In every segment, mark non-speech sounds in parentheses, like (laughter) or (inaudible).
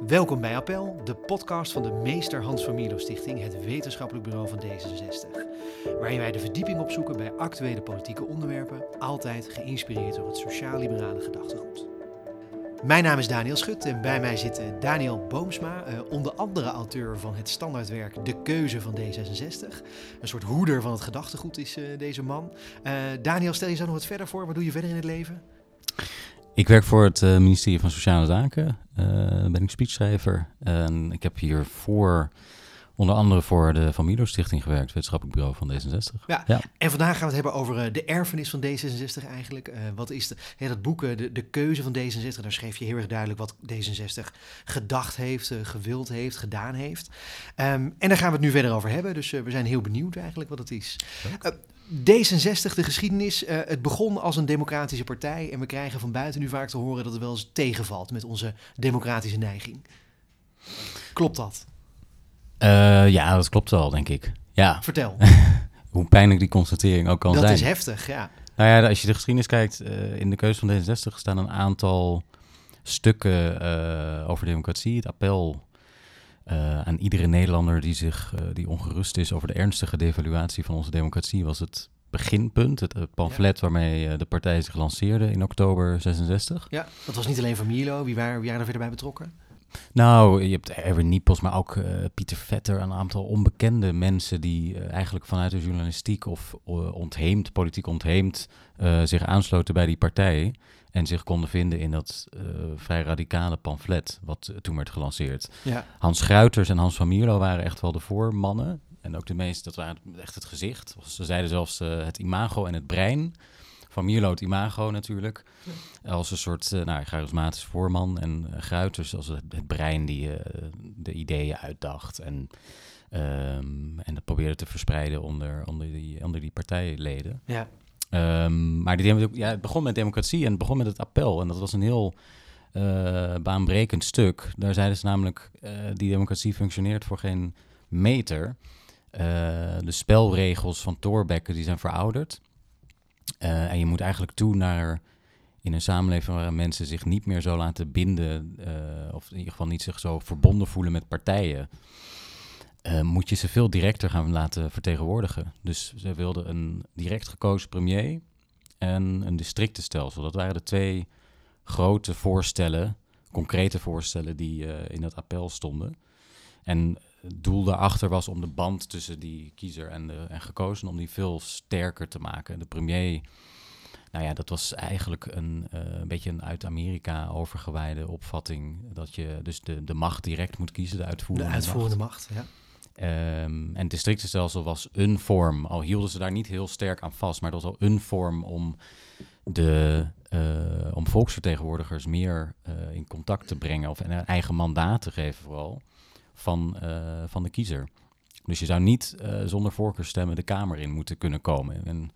Welkom bij Appel, de podcast van de Meester Hans van Mierlo Stichting, het wetenschappelijk bureau van D66. Waarin wij de verdieping opzoeken bij actuele politieke onderwerpen, altijd geïnspireerd door het sociaal-liberale gedachtegoed. Mijn naam is Daniel Schut en bij mij zit eh, Daniel Boomsma, eh, onder andere auteur van het standaardwerk De Keuze van D66. Een soort hoeder van het gedachtegoed is uh, deze man. Daniel, stel je zo nog wat verder voor. Wat doe je verder in het leven? Ik werk voor het uh, ministerie van Sociale Zaken. Uh, ben ik speechschrijver. En ik heb hiervoor onder andere voor de Van Milo Stichting gewerkt, wetenschappelijk bureau van D66. Ja, ja. en vandaag gaan we het hebben over uh, de erfenis van D66 eigenlijk. Uh, wat is de, ja, dat boek, de, de keuze van D66, daar schreef je heel erg duidelijk wat D66 gedacht heeft, gewild heeft, gedaan heeft. Um, en daar gaan we het nu verder over hebben, dus we zijn heel benieuwd eigenlijk wat het is. D66, de geschiedenis, het begon als een democratische partij en we krijgen van buiten nu vaak te horen dat het wel eens tegenvalt met onze democratische neiging. Klopt dat? Uh, ja, dat klopt wel, denk ik. Ja. Vertel. (laughs) Hoe pijnlijk die constatering ook kan dat zijn. Dat is heftig, ja. Nou ja, als je de geschiedenis kijkt, uh, in de keuze van D66 staan een aantal stukken over democratie. Het appel aan iedere Nederlander die, zich, die ongerust is over de ernstige devaluatie van onze democratie, was het beginpunt, het, het pamflet ja. waarmee de partij zich lanceerde in oktober 66. Ja, dat was niet alleen van Milo. Wie waren, wie waren er verder bij betrokken? Nou, je hebt Erwin Niepels, maar ook uh, Pieter Vetter, een aantal onbekende mensen die uh, eigenlijk vanuit de journalistiek of uh, ontheemd, politiek ontheemd, zich aansloten bij die partij en zich konden vinden in dat vrij radicale pamflet wat toen werd gelanceerd. Ja. Hans Gruiters en Hans van Mierlo waren echt wel de voormannen en ook de meeste, dat waren echt het gezicht. Ze zeiden zelfs het imago en het brein van Mierlo het imago natuurlijk. Ja. Als een soort nou, charismatisch voorman. En Gruiters als het, het brein die de ideeën uitdacht. En, um, en dat probeerde te verspreiden onder, onder, die, onder die partijleden. Ja. Um, maar die, ja, het begon met democratie en het begon met het appel. En dat was een heel baanbrekend stuk. Daar zeiden ze namelijk, die democratie functioneert voor geen meter. de spelregels van Thorbecke die zijn verouderd. En je moet eigenlijk toe naar in een samenleving waar mensen zich niet meer zo laten binden, of in ieder geval niet zich zo verbonden voelen met partijen, uh, moet je ze veel directer gaan laten vertegenwoordigen. Dus ze wilden een direct gekozen premier en een districtenstelsel. Dat waren de twee grote voorstellen, concrete voorstellen die in dat appel stonden. En het doel daarachter was om de band tussen die kiezer en, de, en gekozen, om die veel sterker te maken. De premier, nou ja, dat was eigenlijk een, uh, een beetje een uit Amerika overgewijde opvatting. Dat je dus de, de macht direct moet kiezen, de uitvoerende, de uitvoerende macht. macht ja. Um, en het districtenstelsel was een vorm, al hielden ze daar niet heel sterk aan vast, maar dat was al een vorm om, de, uh, om volksvertegenwoordigers meer uh, in contact te brengen of een eigen mandaat te geven vooral van, uh, van de kiezer. Dus je zou niet zonder voorkeurstemmen de Kamer in moeten kunnen komen. En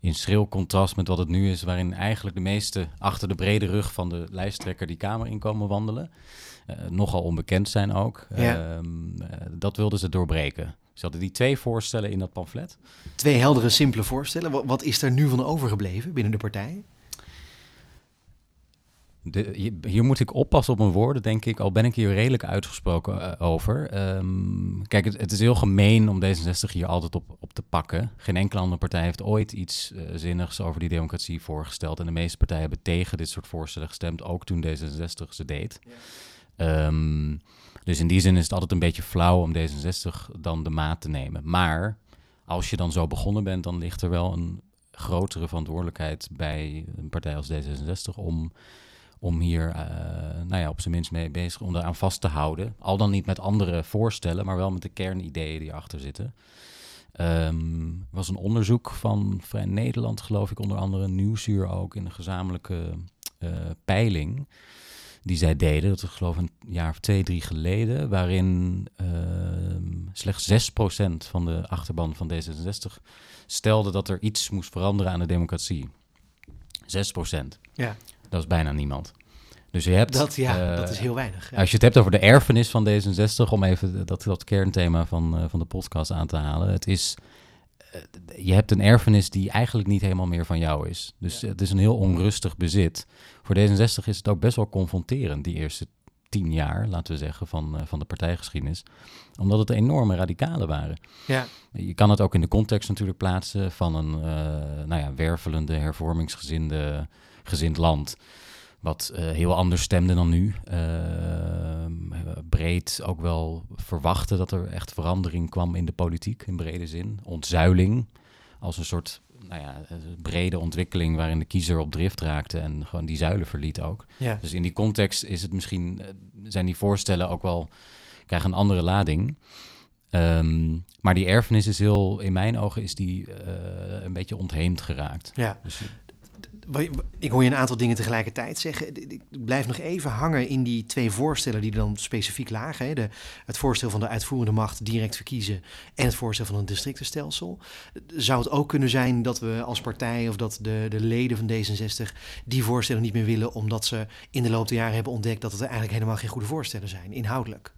in schril contrast met wat het nu is, waarin eigenlijk de meesten achter de brede rug van de lijsttrekker die Kamer in komen wandelen. Uh, nogal onbekend zijn ook. Ja. dat wilden ze doorbreken. Ze hadden die twee voorstellen in dat pamflet. Twee heldere, simpele voorstellen. Wat, wat is er nu van overgebleven binnen de partij? De, hier moet ik oppassen op mijn woorden, denk ik. Al ben ik hier redelijk uitgesproken uh, over. Um, kijk, het, het, is heel gemeen om D66 hier altijd op, op te pakken. Geen enkele andere partij heeft ooit iets uh, zinnigs over die democratie voorgesteld. En de meeste partijen hebben tegen dit soort voorstellen gestemd, ook toen D66 ze deed. Ja. Um, dus in die zin is het altijd een beetje flauw om D66 dan de maat te nemen. Maar als je dan zo begonnen bent, dan ligt er wel een grotere verantwoordelijkheid bij een partij als D66 om om hier uh, nou ja, op zijn minst mee bezig, om daaraan vast te houden. Al dan niet met andere voorstellen, maar wel met de kernideeën die erachter zitten. Um, was een onderzoek van Vrij Nederland, geloof ik, onder andere Nieuwsuur ook, in een gezamenlijke uh, peiling die zij deden. Dat was geloof ik een jaar of twee, drie geleden, waarin uh, slechts 6% van de achterban van D66 stelde dat er iets moest veranderen aan de democratie. 6%. Ja. Dat is bijna niemand. Dus je hebt. Dat, ja, uh, dat is heel weinig. Ja. Als je het hebt over de erfenis van D66, om even dat, dat kernthema van, uh, van de podcast aan te halen. Het is. Uh, je hebt een erfenis die eigenlijk niet helemaal meer van jou is. Dus ja. het is een heel onrustig bezit. Voor D66 is het ook best wel confronterend, die eerste tien jaar, laten we zeggen, van, van de partijgeschiedenis. Omdat het enorme radicalen waren. Ja. Je kan het ook in de context natuurlijk plaatsen van een nou ja, wervelende, hervormingsgezinde gezind land. Wat heel anders stemde dan nu. breed ook wel verwachten dat er echt verandering kwam in de politiek in brede zin. Ontzuiling als een soort nou ja, brede ontwikkeling waarin de kiezer op drift raakte en gewoon die zuilen verliet ook. Ja. Dus in die context is het misschien, zijn die voorstellen ook wel, krijgen een andere lading. Ehm, maar die erfenis is heel, in mijn ogen, is die uh, een beetje ontheemd geraakt. Ja. Dus, ik hoor je een aantal dingen tegelijkertijd zeggen. Ik blijf nog even hangen in die twee voorstellen die dan specifiek lagen. Hè? De, het voorstel van de uitvoerende macht direct verkiezen en het voorstel van een districtenstelsel. Zou het ook kunnen zijn dat we als partij of dat de, de leden van D66 die voorstellen niet meer willen, omdat ze in de loop der jaren hebben ontdekt dat het eigenlijk helemaal geen goede voorstellen zijn, inhoudelijk?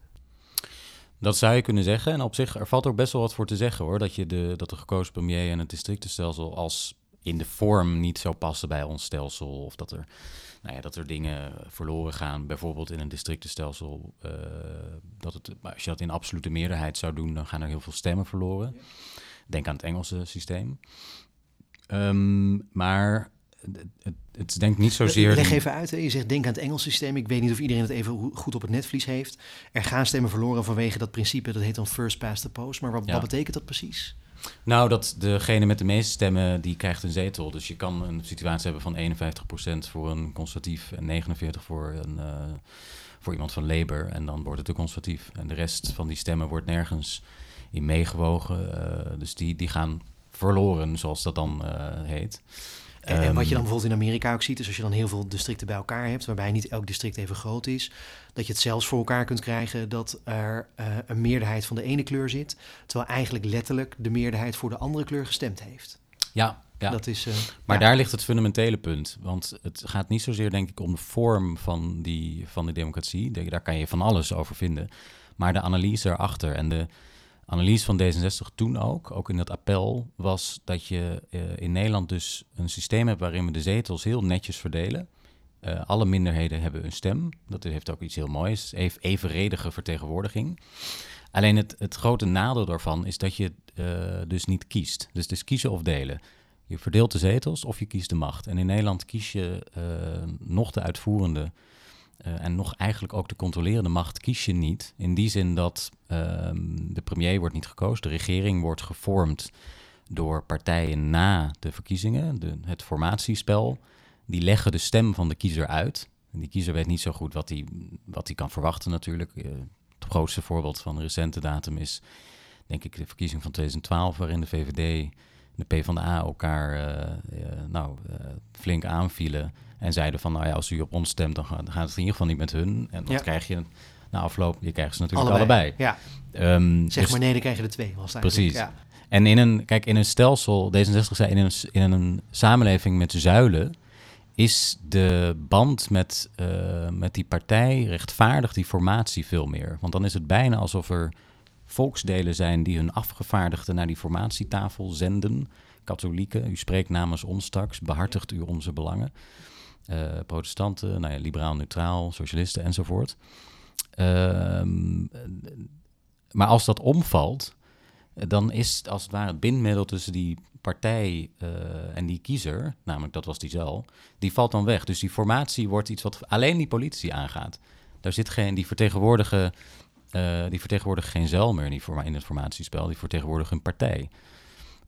Dat zou je kunnen zeggen. En op zich, er valt ook best wel wat voor te zeggen hoor. Dat, je de, dat de gekozen premier en het districtenstelsel als in de vorm niet zo passen bij ons stelsel. Of dat er, nou ja, dat er dingen verloren gaan. Bijvoorbeeld in een districtenstelsel. Uh, dat het, als je dat in absolute meerderheid zou doen, dan gaan er heel veel stemmen verloren. Denk aan het Engelse systeem. Um, maar het, het is denk ik niet zozeer... Leg even uit, hè. je zegt denk aan het Engelse systeem. Ik weet niet of iedereen het even goed op het netvlies heeft. Er gaan stemmen verloren vanwege dat principe, dat heet dan first past the post. Maar wat, wat betekent dat precies? Nou, dat degene met de meeste stemmen, die krijgt een zetel. Dus je kan een situatie hebben van 51% voor een conservatief en 49% voor, een, uh, voor iemand van Labour. En dan wordt het een conservatief. En de rest van die stemmen wordt nergens in meegewogen. Uh, dus die, die gaan verloren, zoals dat dan uh, heet. En, en, wat je dan ehm, bijvoorbeeld in Amerika ook ziet, is als je dan heel veel districten bij elkaar hebt, waarbij niet elk district even groot is, dat je het zelfs voor elkaar kunt krijgen dat er uh, een meerderheid van de ene kleur zit, terwijl eigenlijk letterlijk de meerderheid voor de andere kleur gestemd heeft. Ja, ja. Dat is, uh, maar ja. daar ligt het fundamentele punt. Want het gaat niet zozeer, denk ik, om de vorm van die, van die democratie. Daar kan je van alles over vinden. Maar de analyse erachter en de, analyse van D66 toen ook, ook in dat appel, was dat je uh, in Nederland dus een systeem hebt waarin we de zetels heel netjes verdelen. Uh, alle minderheden hebben een stem. Dat heeft ook iets heel moois. Even, evenredige vertegenwoordiging. Alleen het, grote nadeel daarvan is dat je uh, dus niet kiest. Dus, dus kiezen of delen. Je verdeelt de zetels of je kiest de macht. En in Nederland kies je nog de uitvoerende uh, en nog eigenlijk ook de controlerende macht kies je niet. In die zin dat uh, de premier wordt niet gekozen, de regering wordt gevormd door partijen na de verkiezingen, de, het formatiespel. Die leggen de stem van de kiezer uit. En die kiezer weet niet zo goed wat hij wat kan verwachten natuurlijk. Uh, het grootste voorbeeld van de recente datum is, denk ik, de verkiezing van 2012, waarin de VVD en de PvdA elkaar uh, nou, flink aanvielen. En zeiden van, nou ja, als u op ons stemt, dan gaat, het in ieder geval niet met hun. En dan krijg je na afloop, je krijgt ze natuurlijk allebei. Ja. Um, zeg dus, maar nee, dan krijg je er twee. Was precies. Ja. En in een, kijk, in een stelsel, D66 zei, in een, in een samenleving met zuilen, is de band met, uh, met die partij rechtvaardigt die formatie veel meer. Want dan is het bijna alsof er volksdelen zijn die hun afgevaardigden naar die formatietafel zenden. Katholieken, u spreekt namens ons straks, behartigt u onze belangen. Uh, protestanten, nou ja, liberaal, neutraal, socialisten enzovoort. Ehm, maar als dat omvalt, dan is als het ware het bindmiddel tussen die partij uh, en die kiezer, namelijk dat was die zelf, die valt dan weg. Dus die formatie wordt iets wat alleen die politici aangaat. Daar zit geen, die vertegenwoordigen, uh, die vertegenwoordigen geen zeil meer in, het formatiespel, die vertegenwoordigen een partij.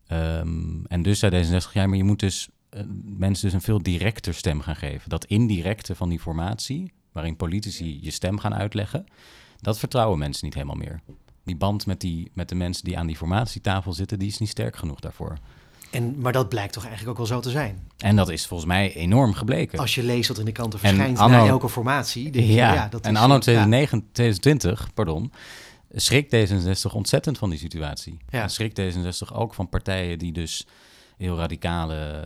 Um, en dus zei D66, ja, maar je moet dus uh, mensen dus een veel directer stem gaan geven. Dat indirecte van die formatie, waarin politici je stem gaan uitleggen, dat vertrouwen mensen niet helemaal meer. Die band met, die, met de mensen die aan die formatietafel zitten, die is niet sterk genoeg daarvoor. En, maar dat blijkt toch eigenlijk ook wel zo te zijn. En dat is volgens mij enorm gebleken. Als je leest wat in de kanten verschijnt anno, na elke formatie. Ja, je, ja dat en is, anno 2009, ja. 2020, pardon, schrikt D66 ontzettend van die situatie. Ja. En schrikt D66 ook van partijen die dus heel radicale,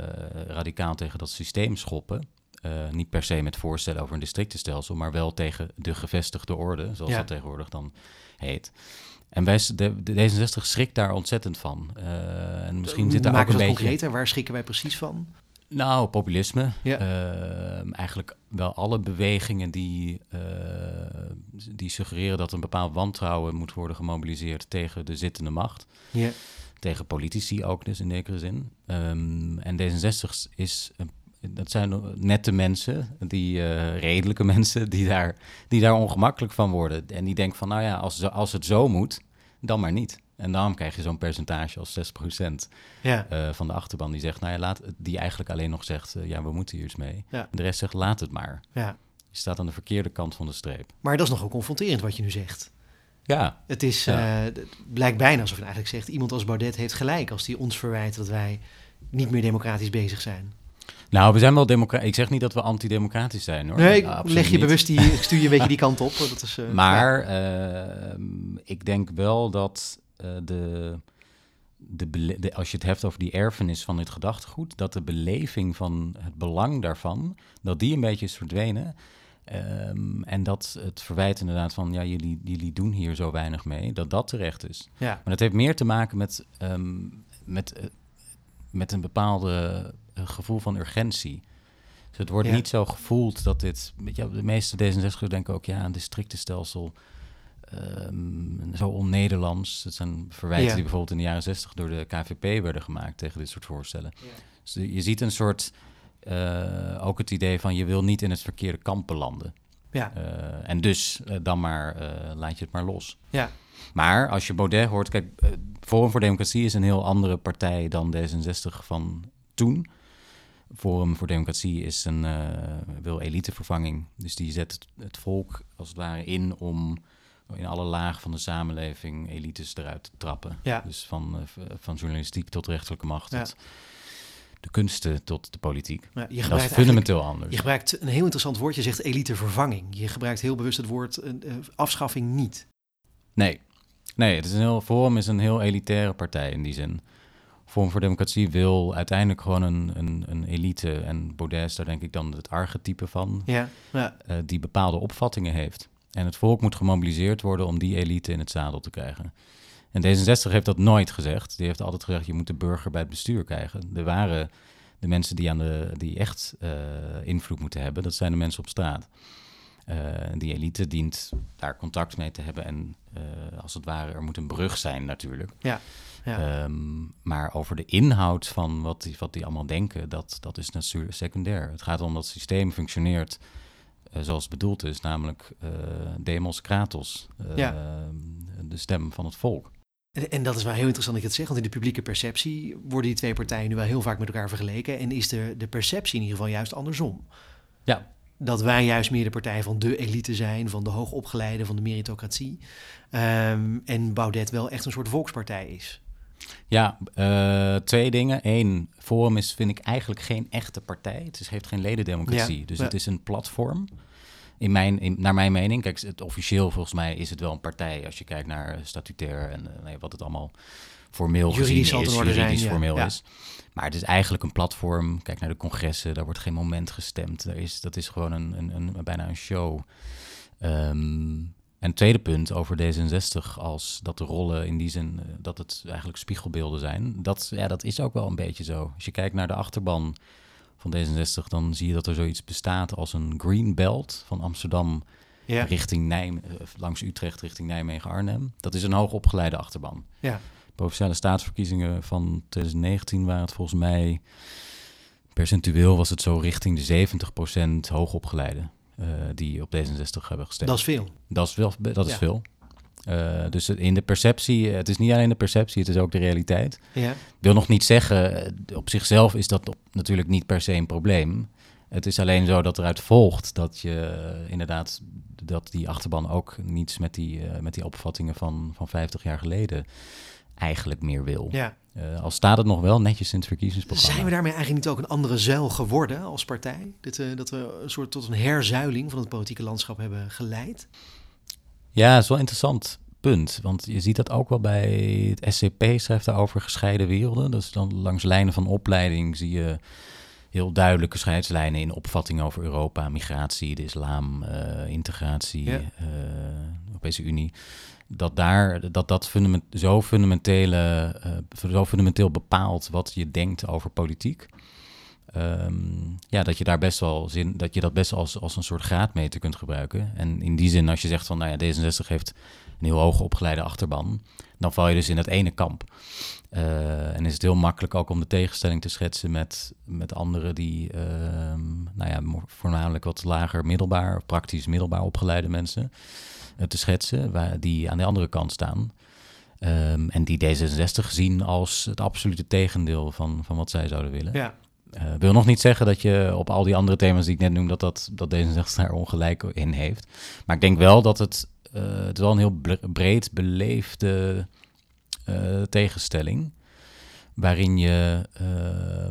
radicaal tegen dat systeem schoppen. Uh, niet per se met voorstellen over een districtenstelsel, maar wel tegen de gevestigde orde, zoals dat tegenwoordig dan heet. En wij, de, de D66 schrikt daar ontzettend van. Uh, en misschien zit daar ook een beetje... concreter. Waar schrikken wij precies van? Nou, populisme. Ja. Ehm, eigenlijk wel alle bewegingen die, ehm, die suggereren dat een bepaald wantrouwen moet worden gemobiliseerd tegen de zittende macht. Ja. Tegen politici ook dus in zekere zin. Ehm, en D66 is, een- dat zijn nette mensen, die eh, redelijke (laughs) mensen, die daar, die daar ongemakkelijk van worden. En die denken van, nou ja, als, als het zo moet, dan maar niet. En daarom krijg je zo'n percentage als 6% Ja. eh, van de achterban die zegt, nou ja, laat, die eigenlijk alleen nog zegt, eh, ja, we moeten hier eens mee. Ja. De rest zegt, laat het maar. ja. Je staat aan de verkeerde kant van de streep. Maar dat is nogal confronterend wat je nu zegt. Ja, Het is, Ja. het blijkt bijna alsof je eigenlijk zegt... iemand als Baudet heeft gelijk als hij ons verwijt... dat wij niet meer democratisch bezig zijn. Nou, we zijn wel democratisch. Ik zeg niet dat we antidemocratisch zijn, hoor. Nee, leg je niet. bewust die, ik stuur je een beetje die (laughs) kant op. Dat is, eh, Maar ehm, ik denk wel dat eh, de, de, de- als je het hebt over die erfenis van dit gedachtegoed, dat de beleving van het belang daarvan, dat die een beetje is verdwenen. Ehm, en dat het verwijt inderdaad van, ja, jullie, jullie doen hier zo weinig mee, dat dat terecht is. ja. Maar dat heeft meer te maken met, ehm, met, eh, met een bepaalde eh, gevoel van urgentie. Dus het wordt Ja. niet zo gevoeld dat dit... Ja, de meeste D66'ers denken ook, ja, een districtenstelsel... ehm, zo on-Nederlands. Dat zijn verwijten Ja. die bijvoorbeeld in de jaren 60 door de KVP werden gemaakt tegen dit soort voorstellen. Dus je ziet een soort... eh, ook het idee van je wil niet in het verkeerde kamp belanden. Ja. Eh, en dus eh, dan maar laat je het maar los. Ja. Maar als je Baudet hoort, kijk, Forum voor Democratie is een heel andere partij dan D66 van toen. Forum voor Democratie is een, eh, wil elitevervanging. Dus die zet het, het volk als het ware in om in alle lagen van de samenleving elites eruit te trappen. Ja. Dus van, eh, van journalistiek tot rechterlijke macht, Ja. tot de kunsten tot de politiek. Ja, je Dat is fundamenteel anders. Je gebruikt een heel interessant woord. Je zegt elitevervanging. Je gebruikt heel bewust het woord eh, afschaffing niet. Nee. Nee, het is een heel, Forum is een heel elitaire partij in die zin. Voor Democratie wil uiteindelijk gewoon een, een, een elite. En Baudet is daar denk ik dan het archetype van. Ja. ja. eh, die bepaalde opvattingen heeft. En het volk moet gemobiliseerd worden om die elite in het zadel te krijgen. En D66 heeft dat nooit gezegd. Die heeft altijd gezegd, je moet de burger bij het bestuur krijgen. Er waren de mensen die, aan de, die echt eh, invloed moeten hebben, dat zijn de mensen op straat. Eh, die elite dient daar contact mee te hebben. En eh, als het ware, er moet een brug zijn natuurlijk. Ja. ja. Ehm, maar over de inhoud van wat die, wat die allemaal denken, dat, dat is natuurlijk secundair. Het gaat om dat het systeem functioneert eh, zoals het bedoeld is, namelijk eh, demos kratos, eh, Ja. de stem van het volk. En, en dat is wel heel interessant dat je het zegt, want in de publieke perceptie worden die twee partijen nu wel heel vaak met elkaar vergeleken. En is de, de perceptie in ieder geval juist andersom. Ja. Dat wij juist meer de partij van de elite zijn, van de hoogopgeleide, van de meritocratie. Ehm, en Baudet wel echt een soort volkspartij is. Ja, eh, twee dingen. Eén, Forum is, vind ik eigenlijk geen echte partij. Het is, heeft geen ledendemocratie. Ja, Dus ja. het is een platform. In mijn, in, naar mijn mening, kijk, het officieel volgens mij is het wel een partij als je kijkt naar statutair en eh, wat het allemaal formeel Juridisch gezien het is, zijn, juridisch ja. formeel Ja. is. Maar het is eigenlijk een platform. Kijk naar de congressen, daar wordt geen moment gestemd. Er is, dat is gewoon een, een, een, bijna een show. Ehm, en tweede punt over D66 als dat de rollen in die zin eh, dat het eigenlijk spiegelbeelden zijn. Dat, ja, dat is ook wel een beetje zo. Als je kijkt naar de achterban van D66, dan zie je dat er zoiets bestaat als een green belt van Amsterdam Ja. richting Nijm, eh, langs Utrecht richting Nijmegen Arnhem. Dat is een hoogopgeleide achterban. Ja. Provinciale staatsverkiezingen van 2019 waren het volgens mij percentueel was het zo richting de 70% hoogopgeleide eh, die op D66 hebben gestemd. Dat is veel. Dat is, wel, dat is Ja. veel. Eh, dus in de perceptie, het is niet alleen de perceptie, het is ook de realiteit. Ja. Ik wil nog niet zeggen, eh, op zichzelf is dat op- natuurlijk niet per se een probleem. Het is alleen zo dat eruit volgt dat je eh, inderdaad, dat die achterban ook niets met die, eh, met die opvattingen van, van 50 jaar geleden eigenlijk meer wil. ja. Eh, al staat het nog wel netjes in het verkiezingsprogramma. Zijn we daarmee eigenlijk niet ook een andere zuil geworden als partij? Dat, eh, dat we een soort tot een herzuiling van het politieke landschap hebben geleid? Ja, dat is wel een interessant punt. Want je ziet dat ook wel bij het SCP schrijft daarover gescheiden werelden. Dus dan langs lijnen van opleiding zie je heel duidelijke scheidslijnen in opvattingen over Europa, migratie, de islam, eh, integratie, Ja. Europese Unie. Dat daar dat, dat zo, fundamentele, eh, zo fundamenteel bepaalt wat je denkt over politiek. ehm, ja, dat je daar best wel zin, dat je dat best als, als een soort graadmeter kunt gebruiken. En in die zin, als je zegt van, nou ja, D66 heeft een heel hoog opgeleide achterban, dan val je dus in dat ene kamp. Uh, en is het heel makkelijk ook om de tegenstelling te schetsen met, met anderen die, ehm, nou ja, voornamelijk wat lager middelbaar, praktisch middelbaar opgeleide mensen te schetsen, waar, die aan de andere kant staan. Um, en die D66 zien als het absolute tegendeel van, van wat zij zouden willen. Ja. Uh, wil nog niet zeggen dat je op al die andere thema's die ik net noem, dat, dat, dat D66 daar ongelijk in heeft. Maar ik denk wel dat het, uh, het wel een heel breed beleefde uh, tegenstelling. Waarin je, uh,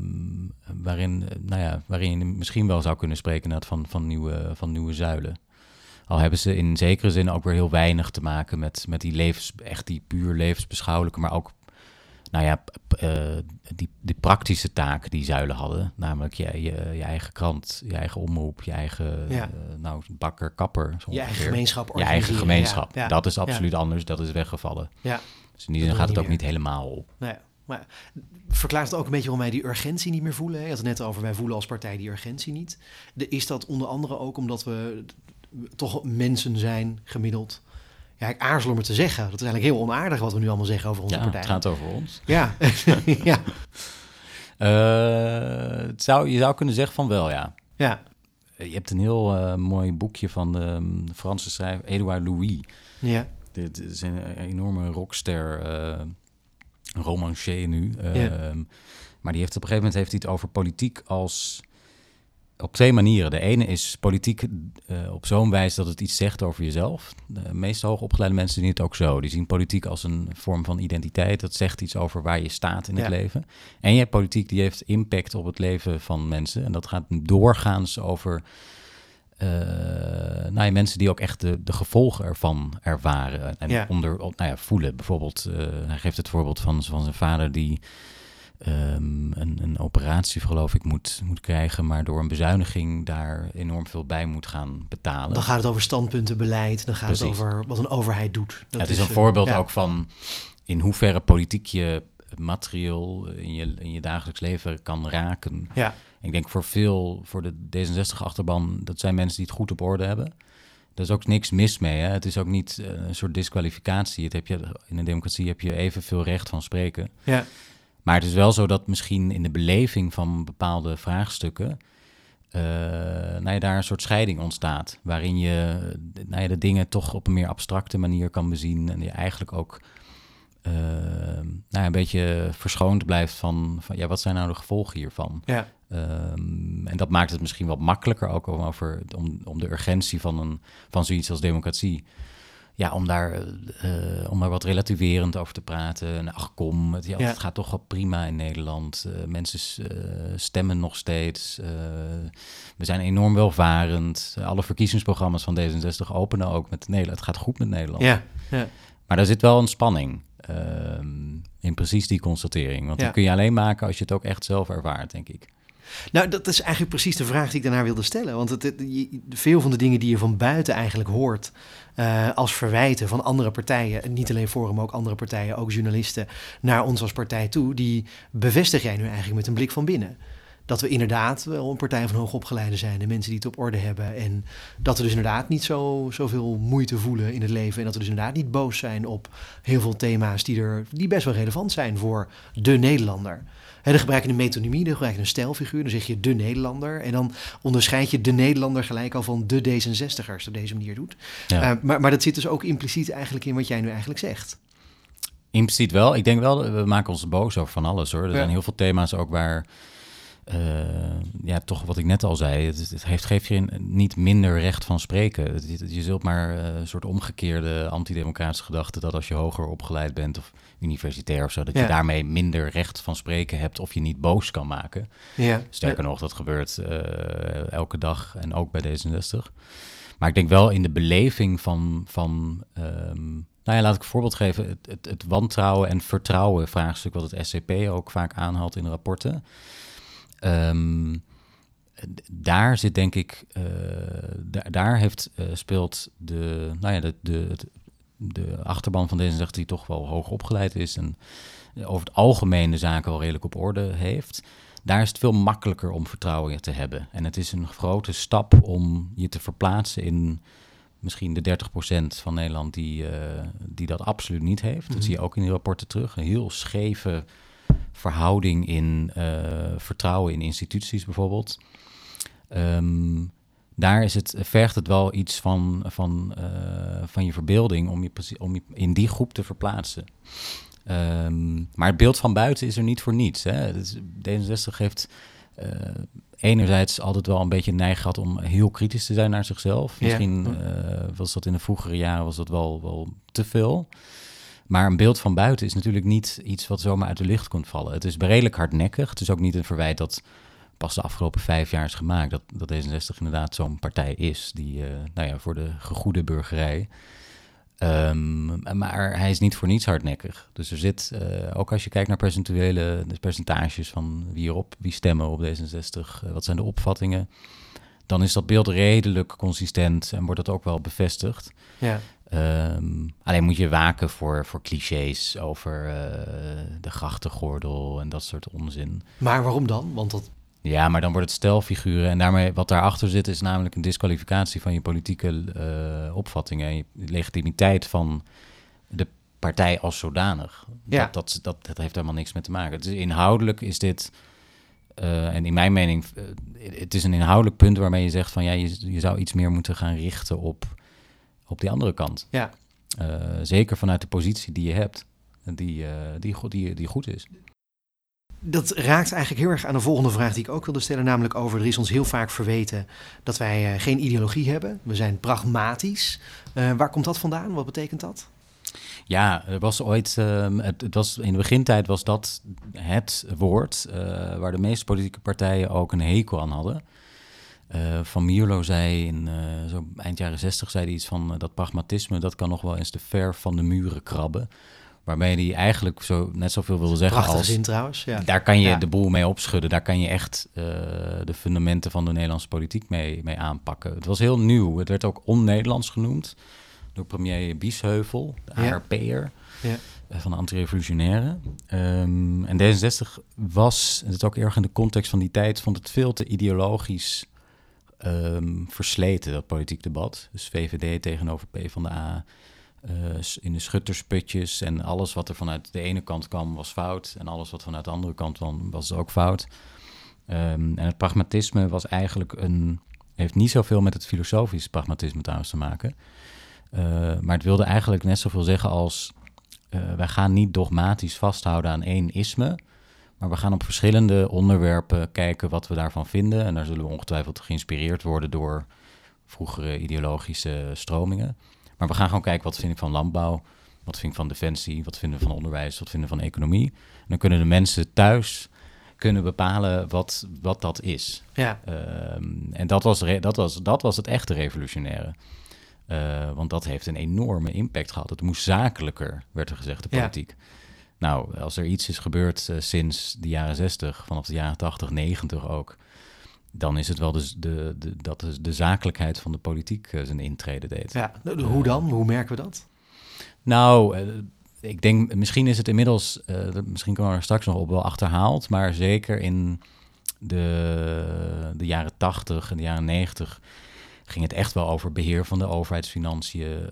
waarin, nou ja, waarin je misschien wel zou kunnen spreken van, van, nieuwe, van nieuwe zuilen. Al hebben ze in zekere zin ook weer heel weinig te maken met, met die levens, echt die puur levensbeschouwelijke, maar ook nou ja, uh, die, die praktische taken die zuilen hadden. Namelijk je, je, je eigen krant, je eigen omroep, je eigen ja. uh, nou, bakker, kapper. Je eigen gemeenschap. Je eigen gemeenschap. Ja, ja. Dat is absoluut anders, dat is weggevallen. Ja. Dus in die zin gaat het ook niet helemaal op. Nee, maar verklaart het ook een beetje waarom wij die urgentie niet meer voelen? Je had het net over, wij voelen als partij die urgentie niet. De, is dat onder andere ook omdat we toch mensen zijn, gemiddeld... Ja, ik aarzel om het te zeggen. Dat is eigenlijk heel onaardig wat we nu allemaal zeggen over onze ja, partij. het gaat over ons. Ja, (laughs) ja. Uh, het zou, je zou kunnen zeggen van wel, ja. Ja. Je hebt een heel uh, mooi boekje van de um, Franse schrijver Edouard Louis. Ja. Dit is een enorme rockster, uh, romancier nu. Ja. Maar die heeft op een gegeven moment heeft hij het over politiek als op twee manieren. De ene is politiek uh, op zo'n wijze dat het iets zegt over jezelf. De meeste hoogopgeleide mensen zien het ook zo. Die zien politiek als een vorm van identiteit. Dat zegt iets over waar je staat in het leven. En je hebt politiek die heeft impact op het leven van mensen. En dat gaat doorgaans over eh, nou ja, mensen die ook echt de, de gevolgen ervan ervaren. En Ja. onder, nou ja, voelen. Bijvoorbeeld, eh, hij geeft het voorbeeld van, van zijn vader die ehm, een, een operatie, geloof ik, moet, moet krijgen, maar door een bezuiniging daar enorm veel bij moet gaan betalen. Dan gaat het over standpuntenbeleid. Dan gaat het over wat een overheid doet. Dat Ja, het is een voorbeeld ja. ook van in hoeverre politiek je materieel in je, in je dagelijks leven kan raken. Ja, Ik denk voor veel, voor de D66-achterban, dat zijn mensen die het goed op orde hebben. Er is ook niks mis mee. Hè? Het is ook niet eh, een soort disqualificatie. Het heb je, in een democratie heb je evenveel recht van spreken. ja, Maar het is wel zo dat misschien in de beleving van bepaalde vraagstukken. eh, nou ja, daar een soort scheiding ontstaat. Waarin je eh, nou ja, de dingen toch op een meer abstracte manier kan bezien. En je eigenlijk ook eh, nou ja, een beetje verschoond blijft van, van. Ja, wat zijn nou de gevolgen hiervan? ja, Ehm, en dat maakt het misschien wat makkelijker ook om, over, om, om de urgentie van, een, van zoiets als democratie. Ja, om daar, eh, om daar wat relativerend over te praten. En ach kom, het, ja, Ja. het gaat toch wel prima in Nederland. Eh, mensen eh, stemmen nog steeds. We zijn enorm welvarend. alle verkiezingsprogramma's van D66 openen ook met Nederland. Het gaat goed met Nederland. ja, ja. Maar daar zit wel een spanning ehm, in precies die constatering. Want die kun je alleen maken als je het ook echt zelf ervaart, denk ik. Nou, dat is eigenlijk precies de vraag die ik daarna wilde stellen. Want het, veel van de dingen die je van buiten eigenlijk hoort eh, als verwijten van andere partijen, en niet alleen Forum, ook andere partijen, ook journalisten, naar ons als partij toe, die bevestig jij nu eigenlijk met een blik van binnen. Dat we inderdaad wel een partij van hoogopgeleiden zijn en mensen die het op orde hebben. En dat we dus inderdaad niet zo, zoveel moeite voelen in het leven. En dat we dus inderdaad niet boos zijn op heel veel thema's die, er, die best wel relevant zijn voor de Nederlander. Hè, dan gebruik je een metonymie, dan gebruik je een stijlfiguur, dan zeg je de Nederlander. En dan onderscheid je de Nederlander gelijk al van de D66ers op deze manier doet. Ja. Eh, maar, maar dat zit dus ook impliciet eigenlijk in wat jij nu eigenlijk zegt. Impliciet wel. Ik denk wel, we maken ons boos over van alles hoor. Er Ja. zijn heel veel thema's ook waar, eh, ja, toch wat ik net al zei, het, het heeft, geeft je niet minder recht van spreken. Het- je zult maar eh, een soort omgekeerde antidemocratische gedachte dat als je hoger opgeleid bent of universitair of zo, dat Ja. je daarmee minder recht van spreken hebt of je niet boos kan maken. Ja. Sterker nog, dat gebeurt eh, elke dag en ook bij D66. Maar ik denk wel in de beleving van, van ehm, nou ja, laat ik een voorbeeld geven. Het, het, het wantrouwen en vertrouwen vraagstuk wat het SCP ook vaak aanhaalt in rapporten. Ehm, daar zit denk ik, eh, da- daar heeft, eh, speelt de, nou ja, de, de, de achterban van D66 die toch wel hoog opgeleid is en over het algemeen de zaken wel redelijk op orde heeft. daar is het veel makkelijker om vertrouwen te hebben. En het is een grote stap om je te verplaatsen in misschien de 30% van Nederland die, uh, die dat absoluut niet heeft. Dat Mhm. zie je ook in die rapporten terug. Een heel scheve verhouding in uh, vertrouwen in instituties bijvoorbeeld. Um, daar is het, vergt het wel iets van, van, uh, van je verbeelding om je, om je in die groep te verplaatsen. Um, maar het beeld van buiten is er niet voor niets. Hè. Dus D66 heeft uh, enerzijds altijd wel een beetje neig gehad om heel kritisch te zijn naar zichzelf. Ja. Misschien uh, was dat in de vroegere jaren was dat wel, wel te veel. Maar een beeld van buiten is natuurlijk niet iets wat zomaar uit de lucht komt vallen. Het is redelijk hardnekkig. Het is ook niet een verwijt dat pas de afgelopen vijf jaar is gemaakt. Dat, dat D66 inderdaad zo'n partij is die, uh, nou ja, voor de gegoede burgerij. Um, maar hij is niet voor niets hardnekkig. Dus er zit, uh, ook als je kijkt naar percentuele de percentages van wie erop, wie stemmen op D66, uh, wat zijn de opvattingen, dan is dat beeld redelijk consistent en wordt dat ook wel bevestigd. Ja. Um, alleen moet je waken voor, voor clichés over uh, de grachtengordel en dat soort onzin. Maar waarom dan? Want dat ja, maar dan wordt het stelfiguren. En daarmee wat daarachter zit, is namelijk een disqualificatie van je politieke uh, opvattingen. En je legitimiteit van de partij als zodanig. Ja. Dat, dat, dat, dat heeft helemaal niks mee te maken. Dus inhoudelijk is dit. Uh, en in mijn mening, het is een inhoudelijk punt waarmee je zegt van ja, je, je zou iets meer moeten gaan richten op, op die andere kant. Ja. Uh, zeker vanuit de positie die je hebt, die, die, die, die goed is. Dat raakt eigenlijk heel erg aan de volgende vraag die ik ook wilde stellen, namelijk over er is ons heel vaak verweten dat wij uh, geen ideologie hebben. We zijn pragmatisch. Uh, waar komt dat vandaan? Wat betekent dat? Ja, er was ooit, uh, het, het, was, in de begintijd was dat het woord uh, waar de meeste politieke partijen ook een hekel aan hadden. Uh, van Mierlo zei in zo eind jaren zestig zei hij iets van dat pragmatisme, dat kan nog wel eens de ver van de muren krabben. Waarmee hij eigenlijk zo, net zoveel wilde zeggen Prachtige als... zin trouwens, ja. Daar kan je Ja. de boel mee opschudden. Daar kan je echt uh, de fundamenten van de Nederlandse politiek mee, mee aanpakken. Het was heel nieuw. Het werd ook on-Nederlands genoemd door premier Biesheuvel, de Ja. ARP'er Ja. uh, van de antirevolutionaire. Um, en D66 was, en het ook erg in de context van die tijd, vond het veel te ideologisch um, versleten, dat politiek debat. Dus VVD tegenover PvdA, uh, in de schuttersputjes en alles wat er vanuit de ene kant kwam was fout en alles wat vanuit de andere kant kwam was ook fout. Um, en het pragmatisme was eigenlijk een, heeft niet zoveel met het filosofisch pragmatisme trouwens te maken. Uh, maar het wilde eigenlijk net zoveel zeggen als uh, wij gaan niet dogmatisch vasthouden aan één isme, maar we gaan op verschillende onderwerpen kijken wat we daarvan vinden. En daar zullen we ongetwijfeld geïnspireerd worden door vroegere ideologische stromingen. Maar we gaan gewoon kijken wat vind ik van landbouw, wat vind ik van defensie, wat vinden we van onderwijs, wat vinden we van economie. En dan kunnen de mensen thuis kunnen bepalen wat, wat dat is. Ja. Um, en dat was, dat, was, dat was het echte revolutionaire. Uh, want dat heeft een enorme impact gehad. Het moest zakelijker, werd er gezegd, de politiek. Ja. Nou, als er iets is gebeurd uh, sinds de jaren 60, vanaf de jaren 80, 90 ook, dan is het wel dus de, de, dat de, de zakelijkheid van de politiek uh, zijn intrede deed. Ja, hoe dan? Hoe merken we dat? Nou, ik denk, misschien is het inmiddels, misschien komen we er straks nog op wel achterhaald, maar zeker in de, de jaren 80 en de jaren 90 ging het echt wel over beheer van de overheidsfinanciën,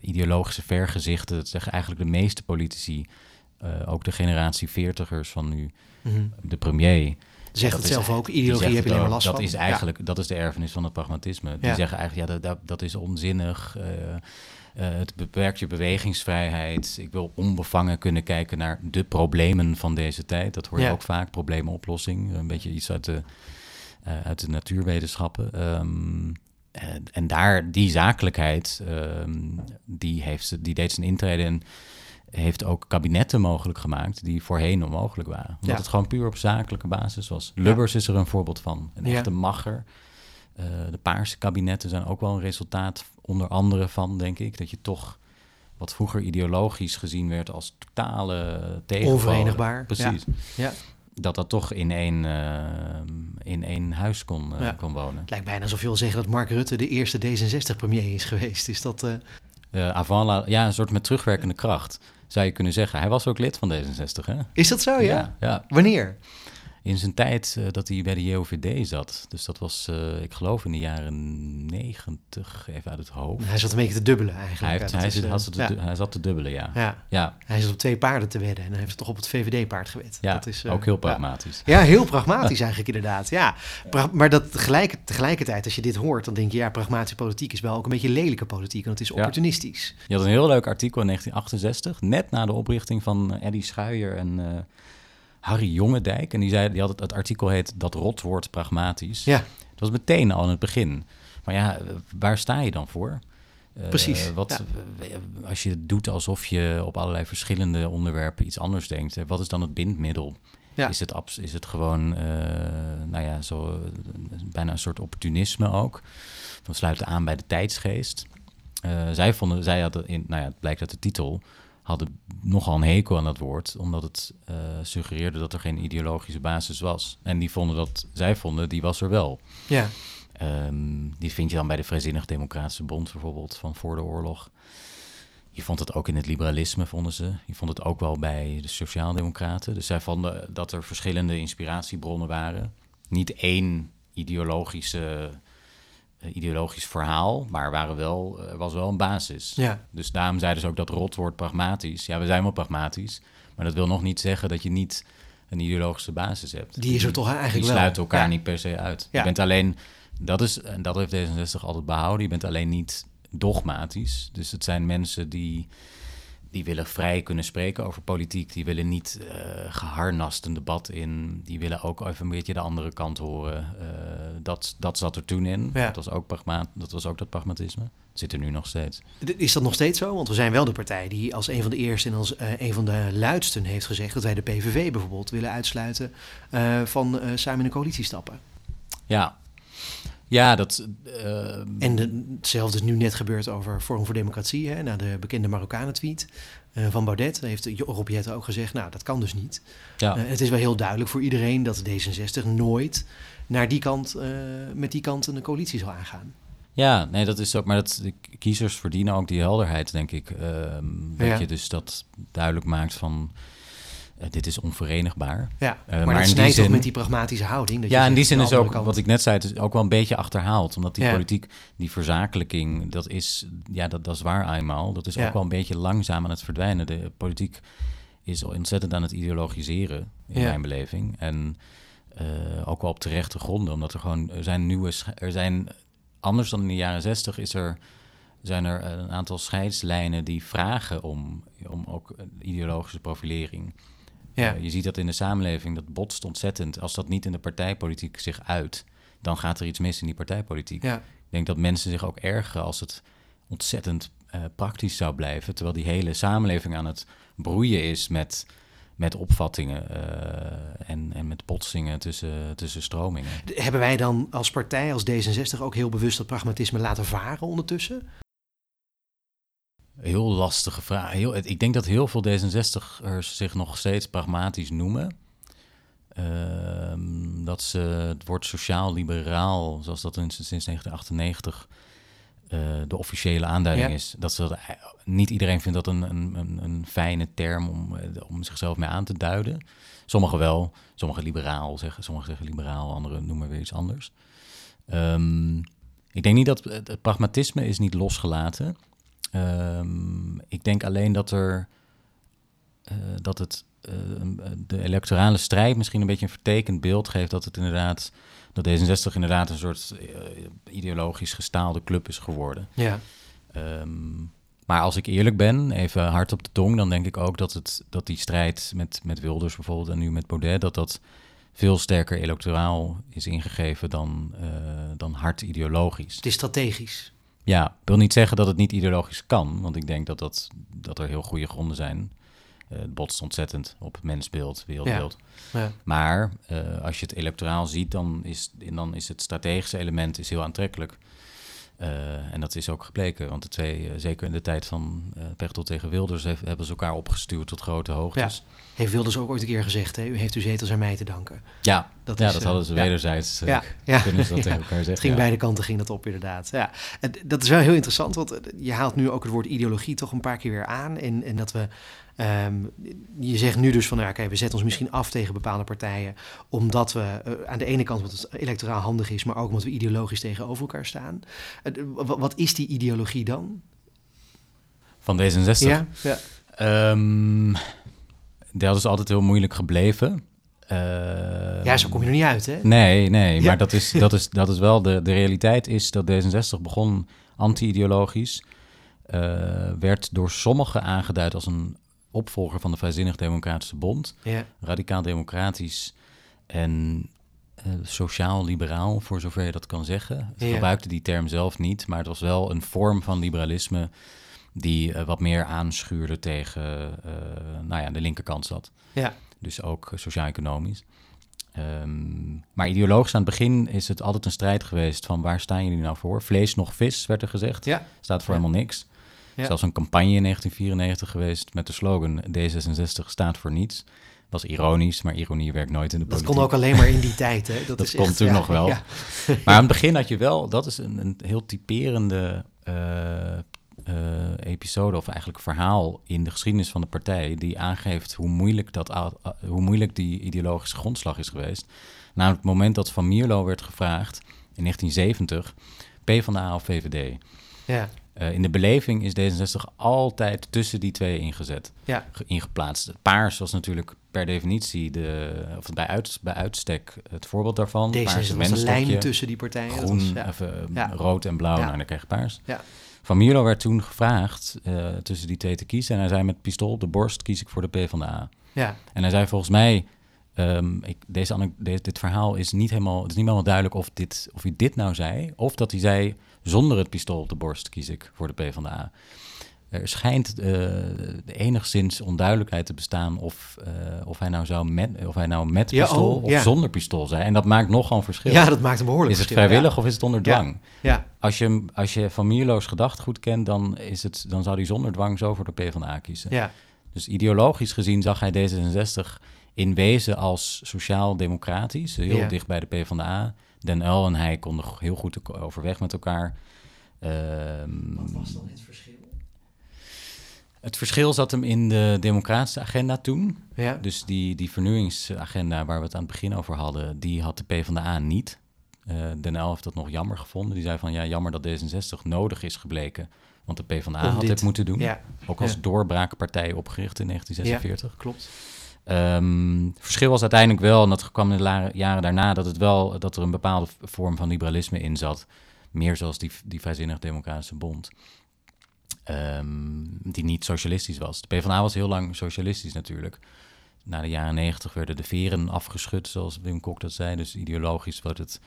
ideologische vergezichten. Dat zeggen eigenlijk de meeste politici, ook de generatie veertigers van nu, mm -hmm. de premier. Zegt het zelf ook, ideologie heb je alleen maar last dat van. Is eigenlijk, ja. Dat is de erfenis van het pragmatisme. Die Ja. zeggen eigenlijk, ja, dat, dat, dat is onzinnig. Uh, uh, het beperkt je bewegingsvrijheid. Ik wil onbevangen kunnen kijken naar de problemen van deze tijd. Dat hoor je Ja. ook vaak, problemenoplossing. Een beetje iets uit de, uh, uit de natuurwetenschappen. Um, en, en daar, die zakelijkheid, um, die, heeft, die deed zijn intrede en heeft ook kabinetten mogelijk gemaakt die voorheen onmogelijk waren. Omdat Ja. het gewoon puur op zakelijke basis was. Lubbers is er een voorbeeld van. Een echte macher. Uh, de paarse kabinetten zijn ook wel een resultaat onder andere van, denk ik, dat je toch wat vroeger ideologisch gezien werd als totale tegenpolen. Onverenigbaar. Precies. Ja. Dat dat toch in één, uh, in één huis kon, uh, Ja. kon wonen. Het lijkt bijna alsof je wil zeggen dat Mark Rutte de eerste D66-premier is geweest. Is dat... Uh... Avant la, ja, een soort met terugwerkende kracht. zou je kunnen zeggen. Hij was ook lid van D66, hè? Is dat zo, ja? ja. ja. Wanneer? In zijn tijd uh, dat hij bij de JOVD zat. Dus dat was, uh, ik geloof, in de jaren negentig, even uit het hoofd. Hij zat een beetje te dubbelen eigenlijk. Hij, heeft, hij, is, had te, ja. hij zat te dubbelen, ja. ja. ja. Hij zat op twee paarden te wedden en hij heeft toch op het VVD-paard gewed. Ja, dat is, uh, ook heel pragmatisch. Ja, heel pragmatisch eigenlijk inderdaad. Ja. Maar dat tegelijk, tegelijkertijd, als je dit hoort, dan denk je, ja, pragmatische politiek is wel ook een beetje lelijke politiek, want het is opportunistisch. Je had een heel leuk artikel in 1968, net na de oprichting van Eddie Schuijer en... Harry Jongendijk. En die, zei, die had het, het artikel heet Dat rotwoord pragmatisch. Ja. Dat was meteen al in het begin. Maar ja, waar sta je dan voor? Precies. Uh, wat, ja. Als je het doet alsof je op allerlei verschillende onderwerpen iets anders denkt, wat is dan het bindmiddel? Ja. Is, het, is het gewoon, uh, nou ja, zo, bijna een soort opportunisme ook? Dan sluit het aan bij de tijdsgeest. Uh, zij vonden, zij hadden, in, nou ja, het blijkt uit de titel, hadden nogal een hekel aan dat woord, omdat het uh, suggereerde dat er geen ideologische basis was. En die vonden dat, zij vonden, die was er wel. Ja. Um, die vind je dan bij de Vrijzinnig Democratische Bond bijvoorbeeld van voor de oorlog. Je vond het ook in het liberalisme, vonden ze. Je vond het ook wel bij de Sociaaldemocraten. Dus zij vonden dat er verschillende inspiratiebronnen waren. Niet één ideologische ideologisch verhaal, maar waren wel, er was wel een basis. Ja. Dus daarom zeiden ze ook dat rotwoord pragmatisch. Ja, we zijn wel pragmatisch, maar dat wil nog niet zeggen dat je niet een ideologische basis hebt. Die is er toch eigenlijk Die wel. sluiten elkaar Ja. niet per se uit. Ja. Je bent alleen, dat is, en dat heeft D66 altijd behouden, je bent alleen niet dogmatisch. Dus het zijn mensen die, die willen vrij kunnen spreken over politiek. Die willen niet eh, geharnast een debat in. Die willen ook even een beetje de andere kant horen. Eh, dat, dat zat er toen in. Ja. Dat, was ook pragma dat was ook dat pragmatisme. Dat zit er nu nog steeds. Is dat nog steeds zo? Want we zijn wel de partij die als een van de eerste en als eh, een van de luidsten heeft gezegd dat wij de PVV bijvoorbeeld willen uitsluiten van samen in een coalitie stappen. Ja, ja dat... eh, En de- hetzelfde is nu net gebeurd over Forum voor Democratie, hè, na de bekende Marokkanen-tweet eh, van Baudet. Daar heeft Rob ook gezegd, nou, dat kan dus niet. ja. Eh, het is wel heel duidelijk voor iedereen dat D66 nooit naar die kant, eh, met die kant een coalitie zal aangaan. Ja, nee, dat is ook. Maar dat, de kiezers verdienen ook die helderheid, denk ik. Ehm, dat Ja. je dus dat duidelijk maakt van. Eh, dit is onverenigbaar. Ja, Eh, maar, maar in dat die snijdt toch zin- met die pragmatische houding. Dat je Ja, in die zin is ook, kant- wat ik net zei, het is ook wel een beetje achterhaald. Omdat die Ja. politiek, die verzakelijking, dat is, ja, dat, dat is waar eenmaal. Dat is Ja. ook wel een beetje langzaam aan het verdwijnen. De politiek is ontzettend aan het ideologiseren, in Ja. mijn beleving. En eh, ook wel op terechte gronden, omdat er gewoon, er zijn nieuwe, er zijn, anders dan in de jaren zestig is er, zijn er een aantal scheidslijnen die vragen om, om ook ideologische profilering. Ja. Eh, je ziet dat in de samenleving, dat botst ontzettend. Als dat niet in de partijpolitiek zich uit, dan gaat er iets mis in die partijpolitiek. Ja. Ik denk dat mensen zich ook ergeren als het ontzettend eh, praktisch zou blijven, terwijl die hele samenleving aan het broeien is met, met opvattingen eh, en, en met botsingen tussen, tussen stromingen. Hebben wij dan als partij, als D66, ook heel bewust dat pragmatisme laten varen ondertussen? Heel lastige vraag. Heel, ik denk dat heel veel D66'ers zich nog steeds pragmatisch noemen. Ehm, dat ze het woord sociaal-liberaal, zoals dat in, sinds 1998 eh, de officiële aanduiding Ja. is. Dat ze dat, ei- niet iedereen vindt dat een, een, een, fijne term om, eh, om zichzelf mee aan te duiden. Sommigen wel, sommigen liberaal zeggen, sommigen zeggen liberaal, anderen noemen weer iets anders. Ehm, ik denk niet dat het pragmatisme is niet losgelaten. Ehm, ik denk alleen dat er eh, dat het eh, een- de electorale strijd misschien een beetje een vertekend beeld geeft dat het inderdaad dat D66 inderdaad een soort eh, ideologisch gestaalde club is geworden. Ja. Ehm, maar als ik eerlijk ben, even hard op de tong, dan denk ik ook dat, het, dat die strijd met, met Wilders bijvoorbeeld en nu met Baudet, dat dat veel sterker electoraal is ingegeven dan, eh, dan hard ideologisch. Het is strategisch. Ja, ik wil niet zeggen dat het niet ideologisch kan, want ik denk dat, dat, dat er heel goede gronden zijn. Eh, het botst ontzettend op mensbeeld, wereldbeeld. Ja. Maar eh, als je het electoraal ziet, dan is, dan is het strategische element is heel aantrekkelijk. Eh, en dat is ook gebleken, want de twee, eh, zeker in de tijd van Pechtel tegen Wilders, heeft, hebben ze elkaar opgestuurd tot grote hoogtes. Heeft Wilders ook ooit een keer gezegd, hè? u heeft uw zetels aan mij te danken. Ja, dat, ja, is, dat eh, hadden ze ja. wederzijds. Ja, ja, Kunnen ze dat (laughs) ja. tegen elkaar Het zeggen? ging ja. beide kanten ging dat op, inderdaad. Ja. En dat is wel heel interessant, want je haalt nu ook het woord ideologie toch een paar keer weer aan. En, en dat we, ehm, je zegt nu dus van, nou, oké, we zetten ons misschien af tegen bepaalde partijen, omdat we eh, aan de ene kant omdat het electoraal handig is, maar ook omdat we ideologisch tegenover elkaar staan. Wa- wat is die ideologie dan? Van D66. Ja, ja. Ehm, dat is altijd heel moeilijk gebleven. Eh, ja, zo kom je er niet uit, hè? Nee, nee, Ja. maar dat is, dat is, dat is wel de, de realiteit is dat D66 begon anti-ideologisch. eh, werd door sommigen aangeduid als een opvolger van de Vrijzinnig Democratische Bond. Ja, Radicaal-democratisch en eh, sociaal-liberaal, voor zover je dat kan zeggen. Ze Ja. gebruikte die term zelf niet, maar het was wel een vorm van liberalisme die eh, wat meer aanschuurde tegen eh, nou ja, de linkerkant zat. ja, Dus ook sociaal-economisch. Ehm, maar ideologisch aan het begin is het altijd een strijd geweest van waar staan jullie nou voor? Vlees nog vis, werd er gezegd. ja, Staat voor Ja. helemaal niks. Ja. Zelfs een campagne in 1994 geweest met de slogan D66 staat voor niets. Was ironisch, maar ironie werkt nooit in de dat politiek. kon ook alleen maar in die (laughs) tijd, hè? Dat, Dat is kon echt, toen ja, nog wel. Ja, Maar aan het begin had je wel, dat is een, een heel typerende eh, eh, episode, of eigenlijk verhaal in de geschiedenis van de partij, die aangeeft hoe moeilijk, dat, a- a- hoe moeilijk die ideologische grondslag is geweest. Namelijk het moment dat Van Mierlo werd gevraagd in 1970, PvdA of VVD. ja, Eh, in de beleving is D66 altijd tussen die twee ingezet, ja, ge- ingeplaatst. Paars was natuurlijk per definitie de, of bij, uit, bij uitstek het voorbeeld daarvan. deze Paarse was de lijn tussen die partijen. groen, was- ja. of, Ja. rood en blauw, nou dan krijg je paars. Ja. Van Mierlo werd toen gevraagd eh, tussen die twee te kiezen. En hij zei met pistool op de borst kies ik voor de PvdA. ja, En hij zei volgens mij, ehm, ik, deze, de- dit verhaal is niet helemaal, het is niet helemaal duidelijk of, dit, of hij dit nou zei. Of dat hij zei, zonder het pistool op de borst kies ik voor de PvdA. Er schijnt eh, enigszins onduidelijkheid te bestaan of, eh, of hij nou zou met, of hij nou met Ja, pistool oh, of ja. zonder pistool zei. En dat maakt nogal een verschil. ja, dat maakt een behoorlijk Is het verschil, vrijwillig of is het onder dwang? Ja, Als je, als je Van Mierlo's gedachtegoed kent, dan, is het, dan zou hij zonder dwang zo voor de PvdA kiezen. ja, Dus ideologisch gezien zag hij D66 in wezen als sociaal-democratisch, heel dicht bij de PvdA. Den Uyl en hij konden heel goed overweg met elkaar. Ehm, dan het verschil? het verschil zat hem in de democratische agenda toen. Ja, Dus die, die vernieuwingsagenda waar we het aan het begin over hadden, die had de PvdA niet. Eh Den Uyl heeft dat nog jammer gevonden. Die zei van ja, jammer dat D66 nodig is gebleken. Want de PvdA Om had dit- dit moeten doen. ja, Ook als ja. doorbraakpartij opgericht in 1946. klopt. Ehm, het verschil was uiteindelijk wel, en dat kwam in de jaren daarna, dat, het wel, dat er een bepaalde vorm van liberalisme in zat. Meer zoals die, die Vrijzinnig Democratische Bond. Ehm, die niet socialistisch was. De PvdA was heel lang socialistisch natuurlijk. Na de jaren negentig werden de veren afgeschud, zoals Wim Kok dat zei. Dus ideologisch werd, het,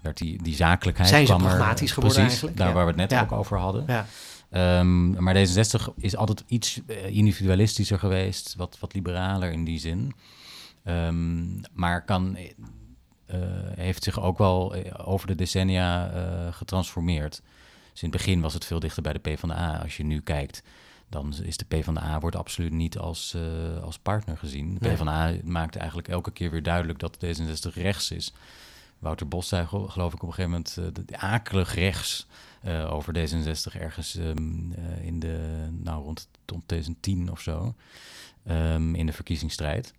werd die, die zakelijkheid... Zijn ze kwam er- pragmatisch geworden precies, eigenlijk? daar Ja. waar we het net Ja. ook over hadden. Ja, Ehm, maar D66 is altijd iets eh, individualistischer geweest, wat, wat liberaler in die zin. Ehm, maar kan, eh, eh, heeft zich ook wel over de decennia getransformeerd. Dus in het begin was het veel dichter bij de PvdA. Als je nu kijkt, dan is de PvdA wordt absoluut niet als, als partner gezien. De Nee. PvdA maakt eigenlijk elke keer weer duidelijk dat D66 rechts is. Wouter Bos zei, gel- geloof ik, op een gegeven moment de akelig rechts eh, over D66 ergens ehm, eh, in de, nou, rond, rond 2010 of zo, ehm, in de verkiezingsstrijd.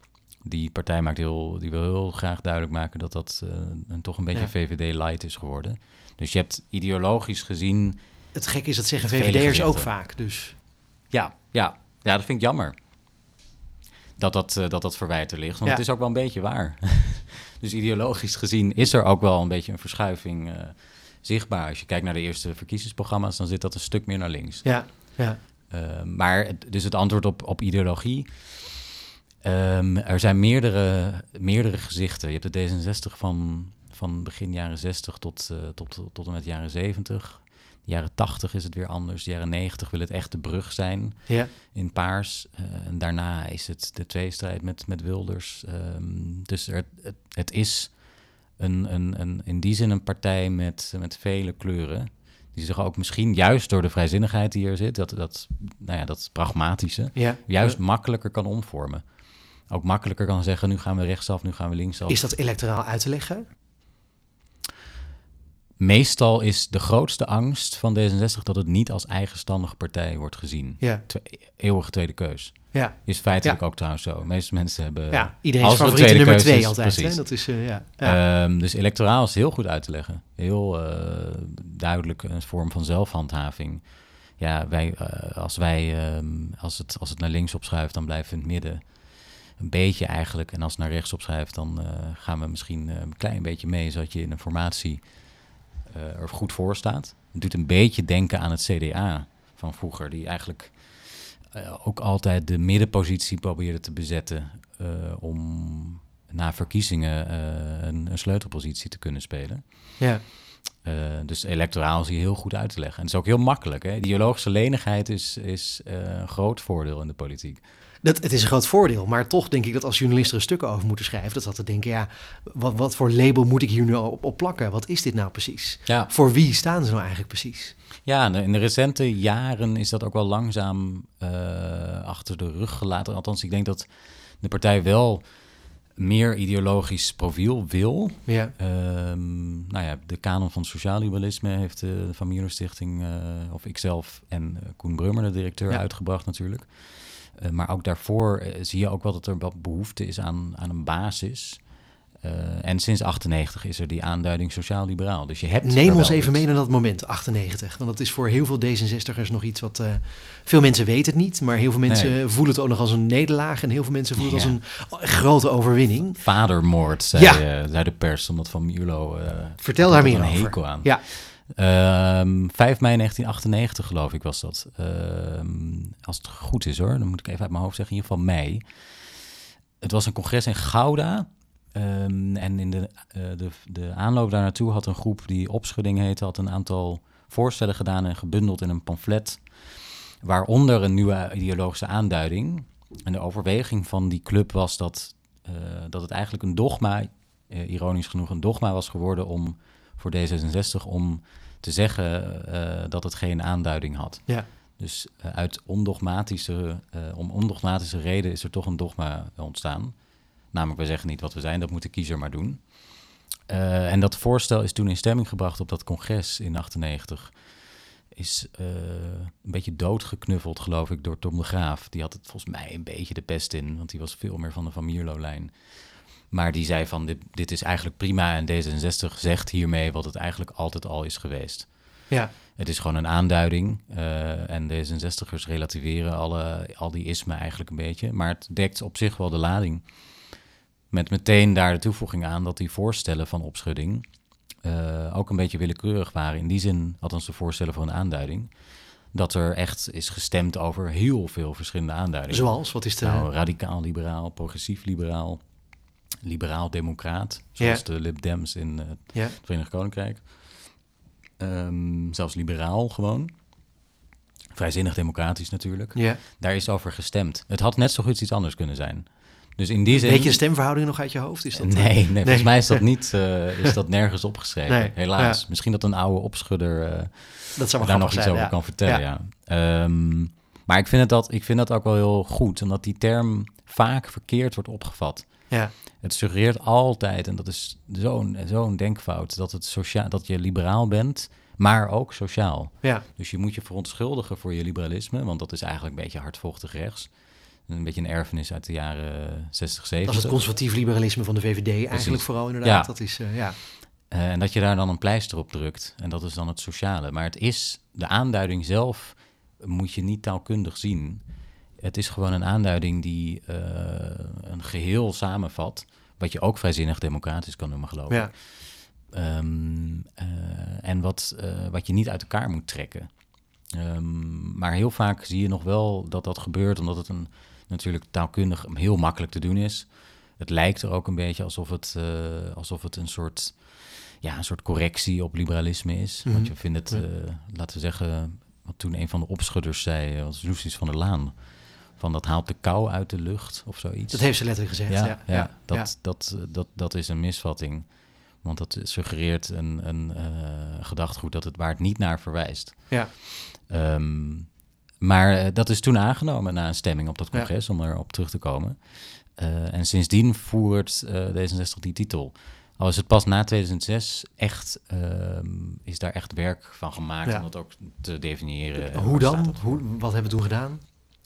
Die partij maakt heel, die wil heel graag duidelijk maken dat dat een, toch een beetje Ja. VVD-light is geworden. Dus je hebt ideologisch gezien, het gekke is dat zeggen VVD'ers ook vaak, dus... ja, ja, ja, dat vind ik jammer. Dat dat, dat, dat verwijten ligt, want Ja. het is ook wel een beetje waar. (laughs) dus ideologisch gezien is er ook wel een beetje een verschuiving eh, zichtbaar. Als je kijkt naar de eerste verkiezingsprogramma's, dan zit dat een stuk meer naar links. Ja, ja, Uh, maar het- dus het antwoord op, op ideologie. Ehm, er zijn meerdere, meerdere gezichten. Je hebt de D66 van, van begin jaren 60 tot, eh, tot, tot en met jaren 70. De jaren 80 is het weer anders. De jaren 90 wil het echt de brug zijn ja, in paars. Eh, en daarna is het de tweestrijd met, met Wilders. Ehm, dus er, het, het is een, een, een, in die zin een partij met, met vele kleuren. Die zich ook misschien juist door de vrijzinnigheid die er zit, dat, dat, nou ja, dat pragmatische, ja. juist makkelijker kan omvormen. ook makkelijker kan zeggen, nu gaan we rechtsaf, nu gaan we linksaf. Is dat electoraal uit te leggen? Meestal is de grootste angst van D66 dat het niet als eigenstandige partij wordt gezien. Ja. Eeuwige tweede keus. Ja, Is feitelijk ook trouwens zo. De meeste mensen hebben... ja. iedereen als is favoriete tweede nummer twee is, altijd. Hè? Dat is, eh, ja. ja. Ehm, dus electoraal is heel goed uit te leggen. Heel eh, duidelijk een vorm van zelfhandhaving. Ja, wij, eh, als, wij ehm, als, het, als het naar links opschuift, dan blijven we in het midden. Een beetje eigenlijk. En als het naar rechts opschuift, dan gaan we misschien een klein beetje mee, zodat je in een formatie er goed voor staat. Het doet een beetje denken aan het CDA van vroeger, die eigenlijk eh, ook altijd de middenpositie probeerde te bezetten eh, om na verkiezingen eh, een, een sleutelpositie te kunnen spelen. ja. Eh, dus electoraal is hier heel goed uit te leggen. En het is ook heel makkelijk. Hè? Ideologische lenigheid is, is eh, een groot voordeel in de politiek. Dat, het is een groot voordeel, maar toch denk ik dat als journalisten er stukken over moeten schrijven, dat ze te denken, ja, wat, wat voor label moet ik hier nu op, op plakken? Wat is dit nou precies? Ja, Voor wie staan ze nou eigenlijk precies? ja in de- recente jaren is dat ook wel langzaam eh, achter de rug gelaten. Althans, ik denk dat de partij wel meer ideologisch profiel wil. Ja, Ehm, nou ja, de kanon van sociaal-liberalisme heeft eh, de Van Stichting, eh, of ikzelf en Koen Brummer, de directeur, Ja. uitgebracht natuurlijk. Eh, maar ook daarvoor eh, zie je ook wel dat er wat behoefte is aan, aan een basis. Eh, en sinds 98 is er die aanduiding sociaal-liberaal. Dus je hebt neem ons even iets. mee naar dat moment, 98. Want dat is voor heel veel D66'ers nog iets wat... veel mensen weten het niet, maar heel veel mensen Nee. voelen het ook nog als een nederlaag. En heel veel mensen voelen het Ja. als een grote overwinning. Vadermoord, zei, Ja. zei de pers, omdat Van Mierlo... Vertel daar er meer een over. hekel aan. Ja. Ehm, 5 mei 1998 geloof ik was dat. Ehm, als het goed is hoor, dan moet ik even uit mijn hoofd zeggen. In ieder geval mei. Het was een congres in Gouda. Ehm, en in de, eh, de, de aanloop daar naartoe had een groep die Opschudding heette... had een aantal voorstellen gedaan en gebundeld in een pamflet... waaronder een nieuwe ideologische aanduiding. En de overweging van die club was dat, eh, dat het eigenlijk een dogma... eh, ironisch genoeg een dogma was geworden om voor D66 om te zeggen eh, dat het geen aanduiding had. Ja. Dus eh, uit ondogmatische, eh, om ondogmatische reden is er toch een dogma ontstaan. Namelijk, we zeggen niet wat we zijn, dat moet de kiezer maar doen. En dat voorstel is toen in stemming gebracht op dat congres in 98. Is een beetje doodgeknuffeld, geloof ik, door Tom de Graaf. Die had het volgens mij een beetje de pest in, want die was veel meer van de Van Mierlo-lijn. Maar die zei van, dit, dit is eigenlijk prima en D66 zegt hiermee wat het eigenlijk altijd al is geweest. Ja, Het is gewoon een aanduiding eh, en D66'ers relativeren alle, al die ismen eigenlijk een beetje. Maar het dekt op zich wel de lading. Met meteen daar de toevoeging aan dat die voorstellen van opschudding eh, ook een beetje willekeurig waren. In die zin, althans de voorstellen voor een aanduiding, dat er echt is gestemd over heel veel verschillende aanduidingen. zoals, wat is de... Nou, radicaal-liberaal, progressief-liberaal, liberaal-democraat, zoals Ja. de Lib Dems in eh, het Verenigd Koninkrijk. Ehm, zelfs liberaal gewoon. Vrijzinnig democratisch natuurlijk. ja. Daar is over gestemd. Het had net zo goed iets anders kunnen zijn. Dus in die zin... Weet je de stemverhouding nog uit je hoofd? Is dat, eh, Nee, nee, volgens mij is dat, (laughs) niet, eh, is dat nergens opgeschreven. Nee, Helaas. ja. Misschien dat een oude opschudder Dat zou daar nog iets zijn, over ja. kan vertellen. Ja. Ja. Ehm, maar ik vind, het dat, ik vind dat ook wel heel goed, omdat die term vaak verkeerd wordt opgevat. Ja, Het suggereert altijd, en dat is zo'n zo'n denkfout, dat, het sociaal, dat je liberaal bent, maar ook sociaal. ja, Dus je moet je verontschuldigen voor je liberalisme, want dat is eigenlijk een beetje hardvochtig rechts. Een beetje een erfenis uit de jaren 60, 70. dat is het conservatief liberalisme van de VVD eigenlijk vooral inderdaad. Ja. Dat is, eh, ja. Eh, en dat je daar dan een pleister op drukt. En dat is dan het sociale. Maar het is, de aanduiding zelf moet je niet taalkundig zien. Het is gewoon een aanduiding die eh, een geheel samenvat. Wat je ook vrijzinnig democratisch kan noemen, geloof ik. ja. Ehm, eh, en wat, eh, wat je niet uit elkaar moet trekken. Ehm, maar heel vaak zie je nog wel dat dat gebeurt, omdat het een, natuurlijk taalkundig heel makkelijk te doen is. Het lijkt er ook een beetje alsof het, alsof het een, soort, ja, een soort correctie op liberalisme is. Mhm. Want je vindt het, laten we zeggen, wat toen een van de opschudders zei, was Lucius van der Laan. Van dat haalt de kou uit de lucht of zoiets. Dat heeft ze letterlijk gezegd. Ja, Ja, ja, ja, dat. Dat, dat, dat is een misvatting. Want dat suggereert een, een eh, gedachtegoed dat het waar het niet naar verwijst. Ja. Ehm, maar eh, dat is toen aangenomen na een stemming op dat congres, om erop terug te komen. Uh, en sindsdien voert uh, D66 die titel. Al is het pas na 2006 echt, uh, is daar echt werk van gemaakt ja. om dat ook te definiëren. Hoe dan? Hoe, wat hebben we toen gedaan?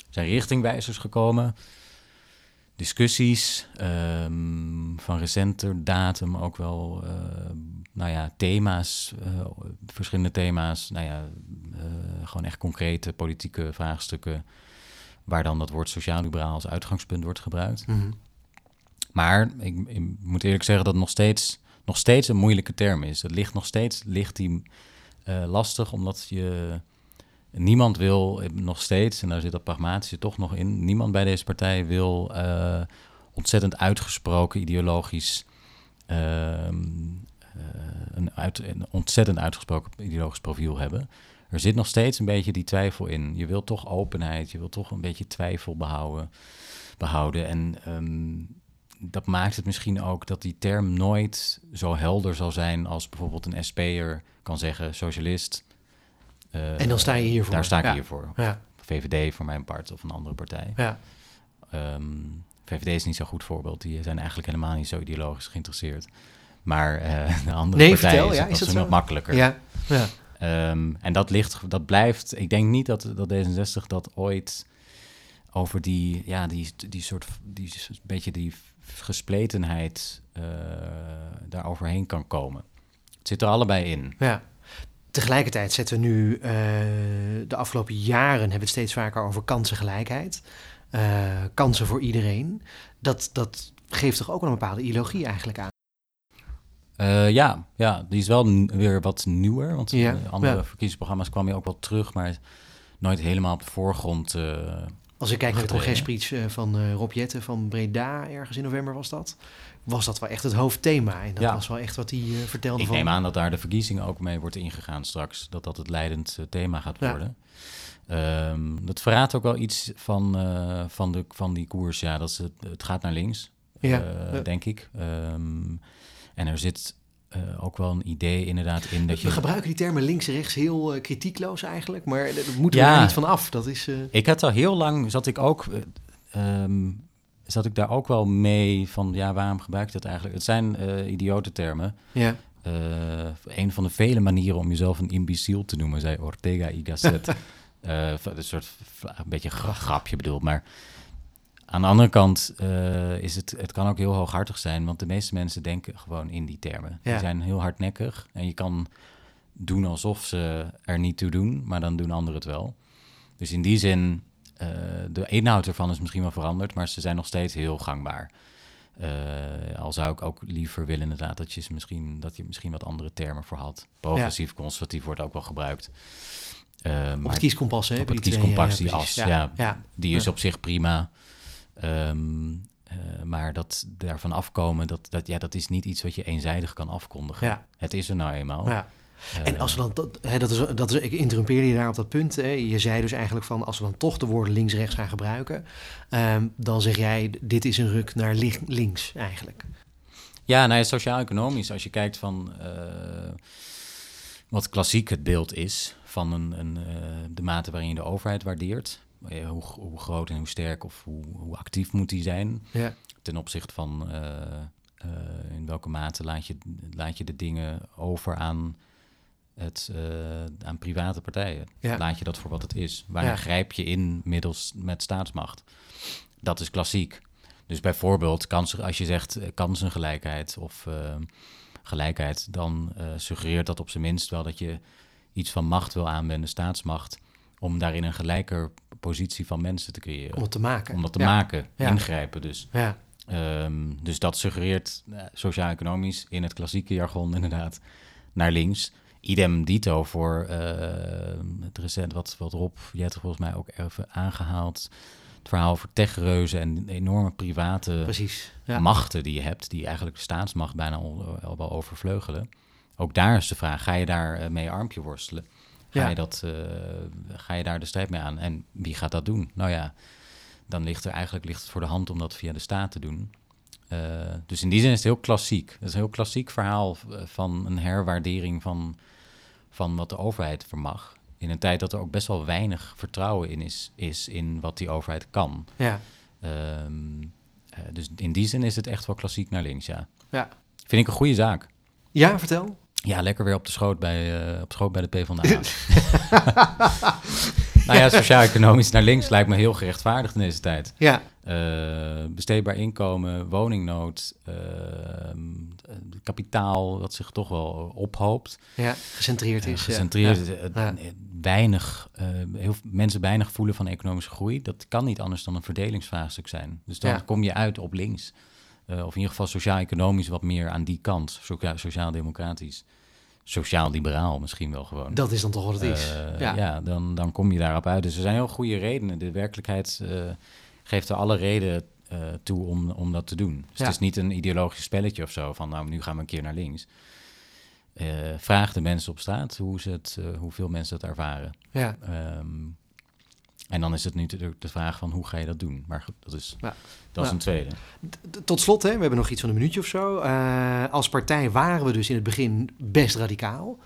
Zijn richtingwijzers gekomen, discussies, um, van recenter datum ook wel, uh, nou ja, thema's, uh, verschillende thema's, nou ja, uh, gewoon echt concrete politieke vraagstukken, waar dan dat woord sociaal-liberaal als uitgangspunt wordt gebruikt. Mm -hmm. Maar ik, ik, moet eerlijk zeggen dat het nog steeds, nog steeds een moeilijke term is. Het ligt nog steeds ligt die, uh, lastig, omdat je niemand wil nog steeds, en daar zit dat pragmatische toch nog in, niemand bij deze partij wil uh, ontzettend uitgesproken ideologisch, uh, een, een ontzettend uitgesproken ideologisch profiel hebben. Er zit nog steeds een beetje die twijfel in. Je wilt toch openheid, je wilt toch een beetje twijfel behouden. behouden. En um, dat maakt het misschien ook dat die term nooit zo helder zal zijn als bijvoorbeeld een SP'er kan zeggen, socialist. Uh, en dan sta je hiervoor. Daar sta ik ja. hiervoor. Ja. VVD voor mijn part of een andere partij. Ja. Um, VVD is niet zo'n goed voorbeeld. Die zijn eigenlijk helemaal niet zo ideologisch geïnteresseerd. Maar uh, (laughs) de andere nee, partijen vertel, is, ja, dat is dat is zo? nog makkelijker. Ja. ja. Um, en dat ligt, dat blijft. Ik denk niet dat, dat D66 dat ooit over die, ja, die, die soort, die beetje die gespletenheid uh, daar overheen kan komen. Het zit er allebei in. Ja. Tegelijkertijd zetten we nu uh, de afgelopen jaren hebben we het steeds vaker over kansengelijkheid. Uh, kansen voor iedereen. Dat, dat geeft toch ook wel een bepaalde ideologie eigenlijk aan. Uh, ja, ja, die is wel weer wat nieuwer. Want Ja, andere ja. verkiezingsprogramma's kwam je ook wel terug, maar nooit helemaal op de voorgrond. Als ik kijk naar de eh, van eh, Rob Jetten van Breda, ergens in november was dat, was dat wel echt het hoofdthema. En dat Ja. was wel echt wat hij eh, vertelde Ik van... neem aan dat daar de verkiezingen ook mee wordt ingegaan straks. Dat dat het leidend eh, thema gaat Ja. worden. Ehm, dat verraadt ook wel iets van, eh, van, de, van die koers. Ja, dat is het, het gaat naar links, Ja, denk ik. Ehm, en er zit ook wel een idee inderdaad in dat We je... gebruiken die termen links-rechts heel eh, kritiekloos eigenlijk, maar daar moeten Ja. we er niet van af. Dat is... Ik had al heel lang, zat ik ook, eh, ehm, zat ik daar ook wel mee van, ja, waarom gebruik je dat eigenlijk? Het zijn eh idiote termen. ja. Eh, een van de vele manieren om jezelf een imbeciel te noemen, zei Ortega y Gasset. (laughs) Eh, een soort een beetje gra- grapje bedoeld, maar aan de andere kant is het, het kan ook heel hooghartig zijn, want de meeste mensen denken gewoon in die termen. Ja. Die zijn heel hardnekkig en je kan doen alsof ze er niet toe doen, maar dan doen anderen het wel. Dus in die zin, eh, de inhoud ervan is misschien wel veranderd, maar ze zijn nog steeds heel gangbaar. Eh, al zou ik ook liever willen inderdaad dat je, ze misschien, dat je misschien wat andere termen voor had. Progressief, conservatief wordt ook wel gebruikt. Op maar het kieskompas, hè? op het kieskompas, ja, die as, ja. ja. die is Ja. op zich prima. Ehm, eh, maar dat daarvan afkomen, dat, dat, ja, dat is niet iets wat je eenzijdig kan afkondigen. Ja. Het is er nou eenmaal. Ja. En als we dan, dat, hè, dat is, dat is, ik interrumpeerde je daar op dat punt. Hè. Je zei dus eigenlijk van, als we dan toch de woorden links-rechts gaan gebruiken, ehm, dan zeg jij, dit is een ruk naar li- links eigenlijk. Ja, nou ja, sociaal-economisch, als je kijkt van eh, wat klassiek het beeld is van een, een, eh, de mate waarin je de overheid waardeert. Eh, hoe, hoe groot en hoe sterk of hoe, hoe actief moet die zijn Ja. ten opzichte van in welke mate laat je, laat je de dingen over aan, het, eh, aan private partijen. Ja. Laat je dat voor wat het is. Ja. grijp je in middels met staatsmacht? Dat is klassiek. Dus bijvoorbeeld, kansen, als je zegt eh, kansengelijkheid of eh, gelijkheid, dan suggereert dat op zijn minst wel dat je iets van macht wil aanwenden, staatsmacht, om daarin een gelijker positie van mensen te creëren. Om het te maken. Om dat te Ja. maken, ingrijpen dus. Ja, Ehm, dus dat suggereert sociaal-economisch in het klassieke jargon inderdaad naar links. Idem dito voor eh, het recent, wat, wat Rob, jij hebt volgens mij ook even aangehaald. Het verhaal over techreuzen en enorme private precies. Ja. machten die je hebt, die eigenlijk de staatsmacht bijna al, wel overvleugelen. Ook daar is de vraag, ga je daar eh, mee armpje worstelen? Ga, Ja. je dat, eh, ga je daar de strijd mee aan? En wie gaat dat doen? Nou ja, dan ligt er eigenlijk ligt het voor de hand om dat via de staat te doen. Dus in die zin is het heel klassiek. Het is een heel klassiek verhaal van een herwaardering van, van wat de overheid vermag. In een tijd dat er ook best wel weinig vertrouwen in is, is in wat die overheid kan. Ja. Ehm, Eh, dus in die zin is het echt wel klassiek naar links, ja. Ja. Vind ik een goede zaak. Ja, vertel. Ja, lekker weer op de schoot bij, uh, op schoot bij de PvdA. (laughs) nou ja, sociaal-economisch naar links lijkt me heel gerechtvaardigd in deze tijd. Ja. Uh, besteedbaar inkomen, woningnood, uh, kapitaal dat zich toch wel ophoopt. Ja, gecentreerd is. gecentreerd. Ja. Weinig, heel, mensen weinig voelen van economische groei. Dat kan niet anders dan een verdelingsvraagstuk zijn. Dus dan kom je uit op links. of in ieder geval sociaal-economisch wat meer aan die kant, sociaal-democratisch sociaal-liberaal misschien wel gewoon. Dat is dan toch wat het is. Uh, ja, ja dan, dan kom je daarop uit. Dus er zijn heel goede redenen. De werkelijkheid uh, geeft er alle reden uh, toe om, om dat te doen. Dus ja. het is niet een ideologisch spelletje of zo van nou, nu gaan we een keer naar links. vraag de mensen op straat hoe ze het, hoeveel mensen dat ervaren. Ja. Um, en dan is het nu natuurlijk de vraag van hoe ga je dat doen. Maar goed, dat is, ja. dat is een tweede. Tot slot, hè, we hebben nog iets van een minuutje of zo. Uh, als partij waren we dus in het begin best radicaal.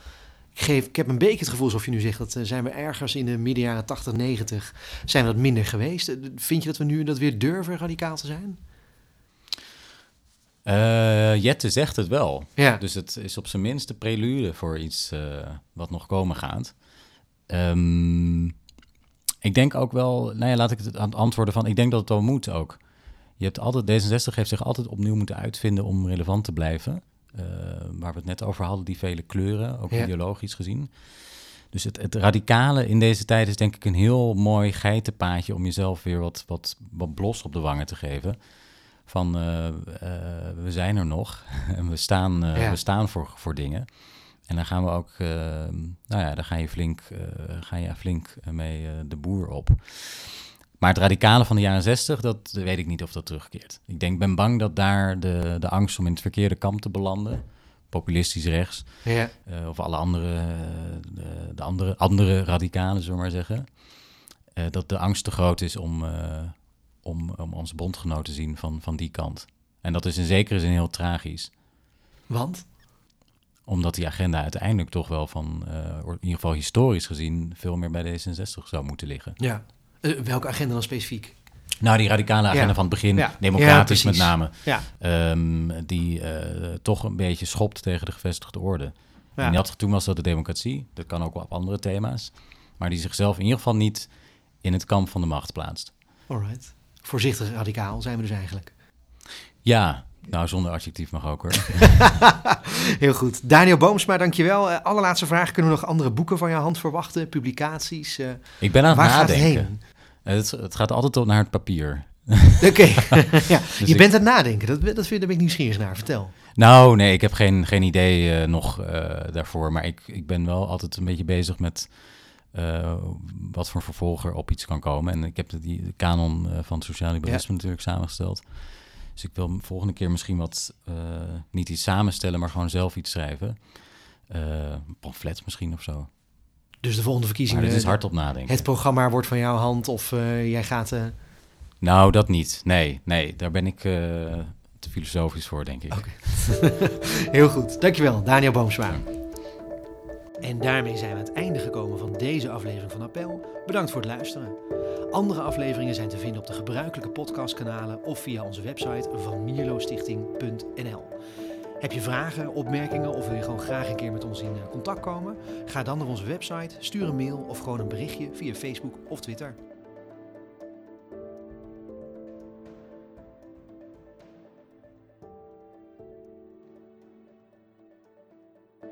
Ik, geef, ik heb een beetje het gevoel alsof je nu zegt... dat uh, zijn we ergens in de midden jaren 80, 90... zijn we dat minder geweest. Vind je dat we nu dat weer durven radicaal te zijn? Uh, Jette zegt het wel. Ja. Dus het is op zijn minst de prelude voor iets wat nog komen gaat. Um, ik denk ook wel, nou ja, laat ik het aan het antwoorden van, ik denk dat het wel moet ook. Je hebt altijd, D66 heeft zich altijd opnieuw moeten uitvinden om relevant te blijven. Uh, waar we het net over hadden, die vele kleuren, ook ideologisch gezien. Dus het, het, radicale in deze tijd is denk ik een heel mooi geitenpaadje om jezelf weer wat, wat, wat blos op de wangen te geven. Van uh, uh, we zijn er nog (laughs) en we staan, ja. we staan voor, voor dingen. En dan gaan we ook, nou ja, dan ga je flink, ga je flink mee de boer op. Maar het radicale van de jaren zestig, dat weet ik niet of dat terugkeert. Ik denk, ben bang dat daar de, de angst om in het verkeerde kamp te belanden, populistisch rechts, ja. of alle andere, de, de, andere, andere radicalen, zullen we maar zeggen, dat de angst te groot is om, om, om onze bondgenoten te zien van, van die kant. En dat is in zekere zin heel tragisch. Want? Omdat die agenda uiteindelijk toch wel van, uh, in ieder geval historisch gezien, veel meer bij D66 zou moeten liggen. Ja. Uh, welke agenda dan specifiek? Nou, die radicale agenda ja. van het begin, ja. democratisch ja, met name, ja. um, die uh, toch een beetje schopt tegen de gevestigde orde. En had, toen was dat de democratie, dat kan ook wel op andere thema's, maar die zichzelf in ieder geval niet in het kamp van de macht plaatst. Alright. Voorzichtig radicaal zijn we dus eigenlijk. Ja, nou, zonder adjectief mag ook hoor. (laughs) Heel goed. Daniel Boomsma, dankjewel. Uh, allerlaatste vraag. Kunnen we nog andere boeken van jouw hand verwachten? Publicaties? Uh, ik ben aan het nadenken. Gaat het? Het, het, gaat altijd op naar het papier. Oké, okay. (laughs) (laughs) ja, dus je ik... bent aan het nadenken. Dat, dat vind, daar ben ik nieuwsgierig naar. Vertel. Nou, nee, ik heb geen, geen idee uh, nog daarvoor. Maar ik, ik ben wel altijd een beetje bezig met... wat voor vervolger op iets kan komen. En ik heb de, die de kanon van het sociaal liberalisme ja. natuurlijk samengesteld. Dus ik wil volgende keer misschien wat, uh, niet iets samenstellen, maar gewoon zelf iets schrijven. Uh, pamflet misschien of zo. Dus de volgende verkiezingen... Maar het is hard op nadenken. Het programma wordt van jouw hand of uh, jij gaat... Nou, dat niet. Nee, nee, daar ben ik te filosofisch voor, denk ik. Okay. (laughs) Heel goed. Dankjewel, Daniel Boomsma. En daarmee zijn we aan het einde gekomen van deze aflevering van Appel. Bedankt voor het luisteren. Andere afleveringen zijn te vinden op de gebruikelijke podcastkanalen of via onze website van mierlostichting.nl. Heb je vragen, opmerkingen of wil je gewoon graag een keer met ons in contact komen? Ga dan naar onze website, stuur een mail of gewoon een berichtje via Facebook of Twitter.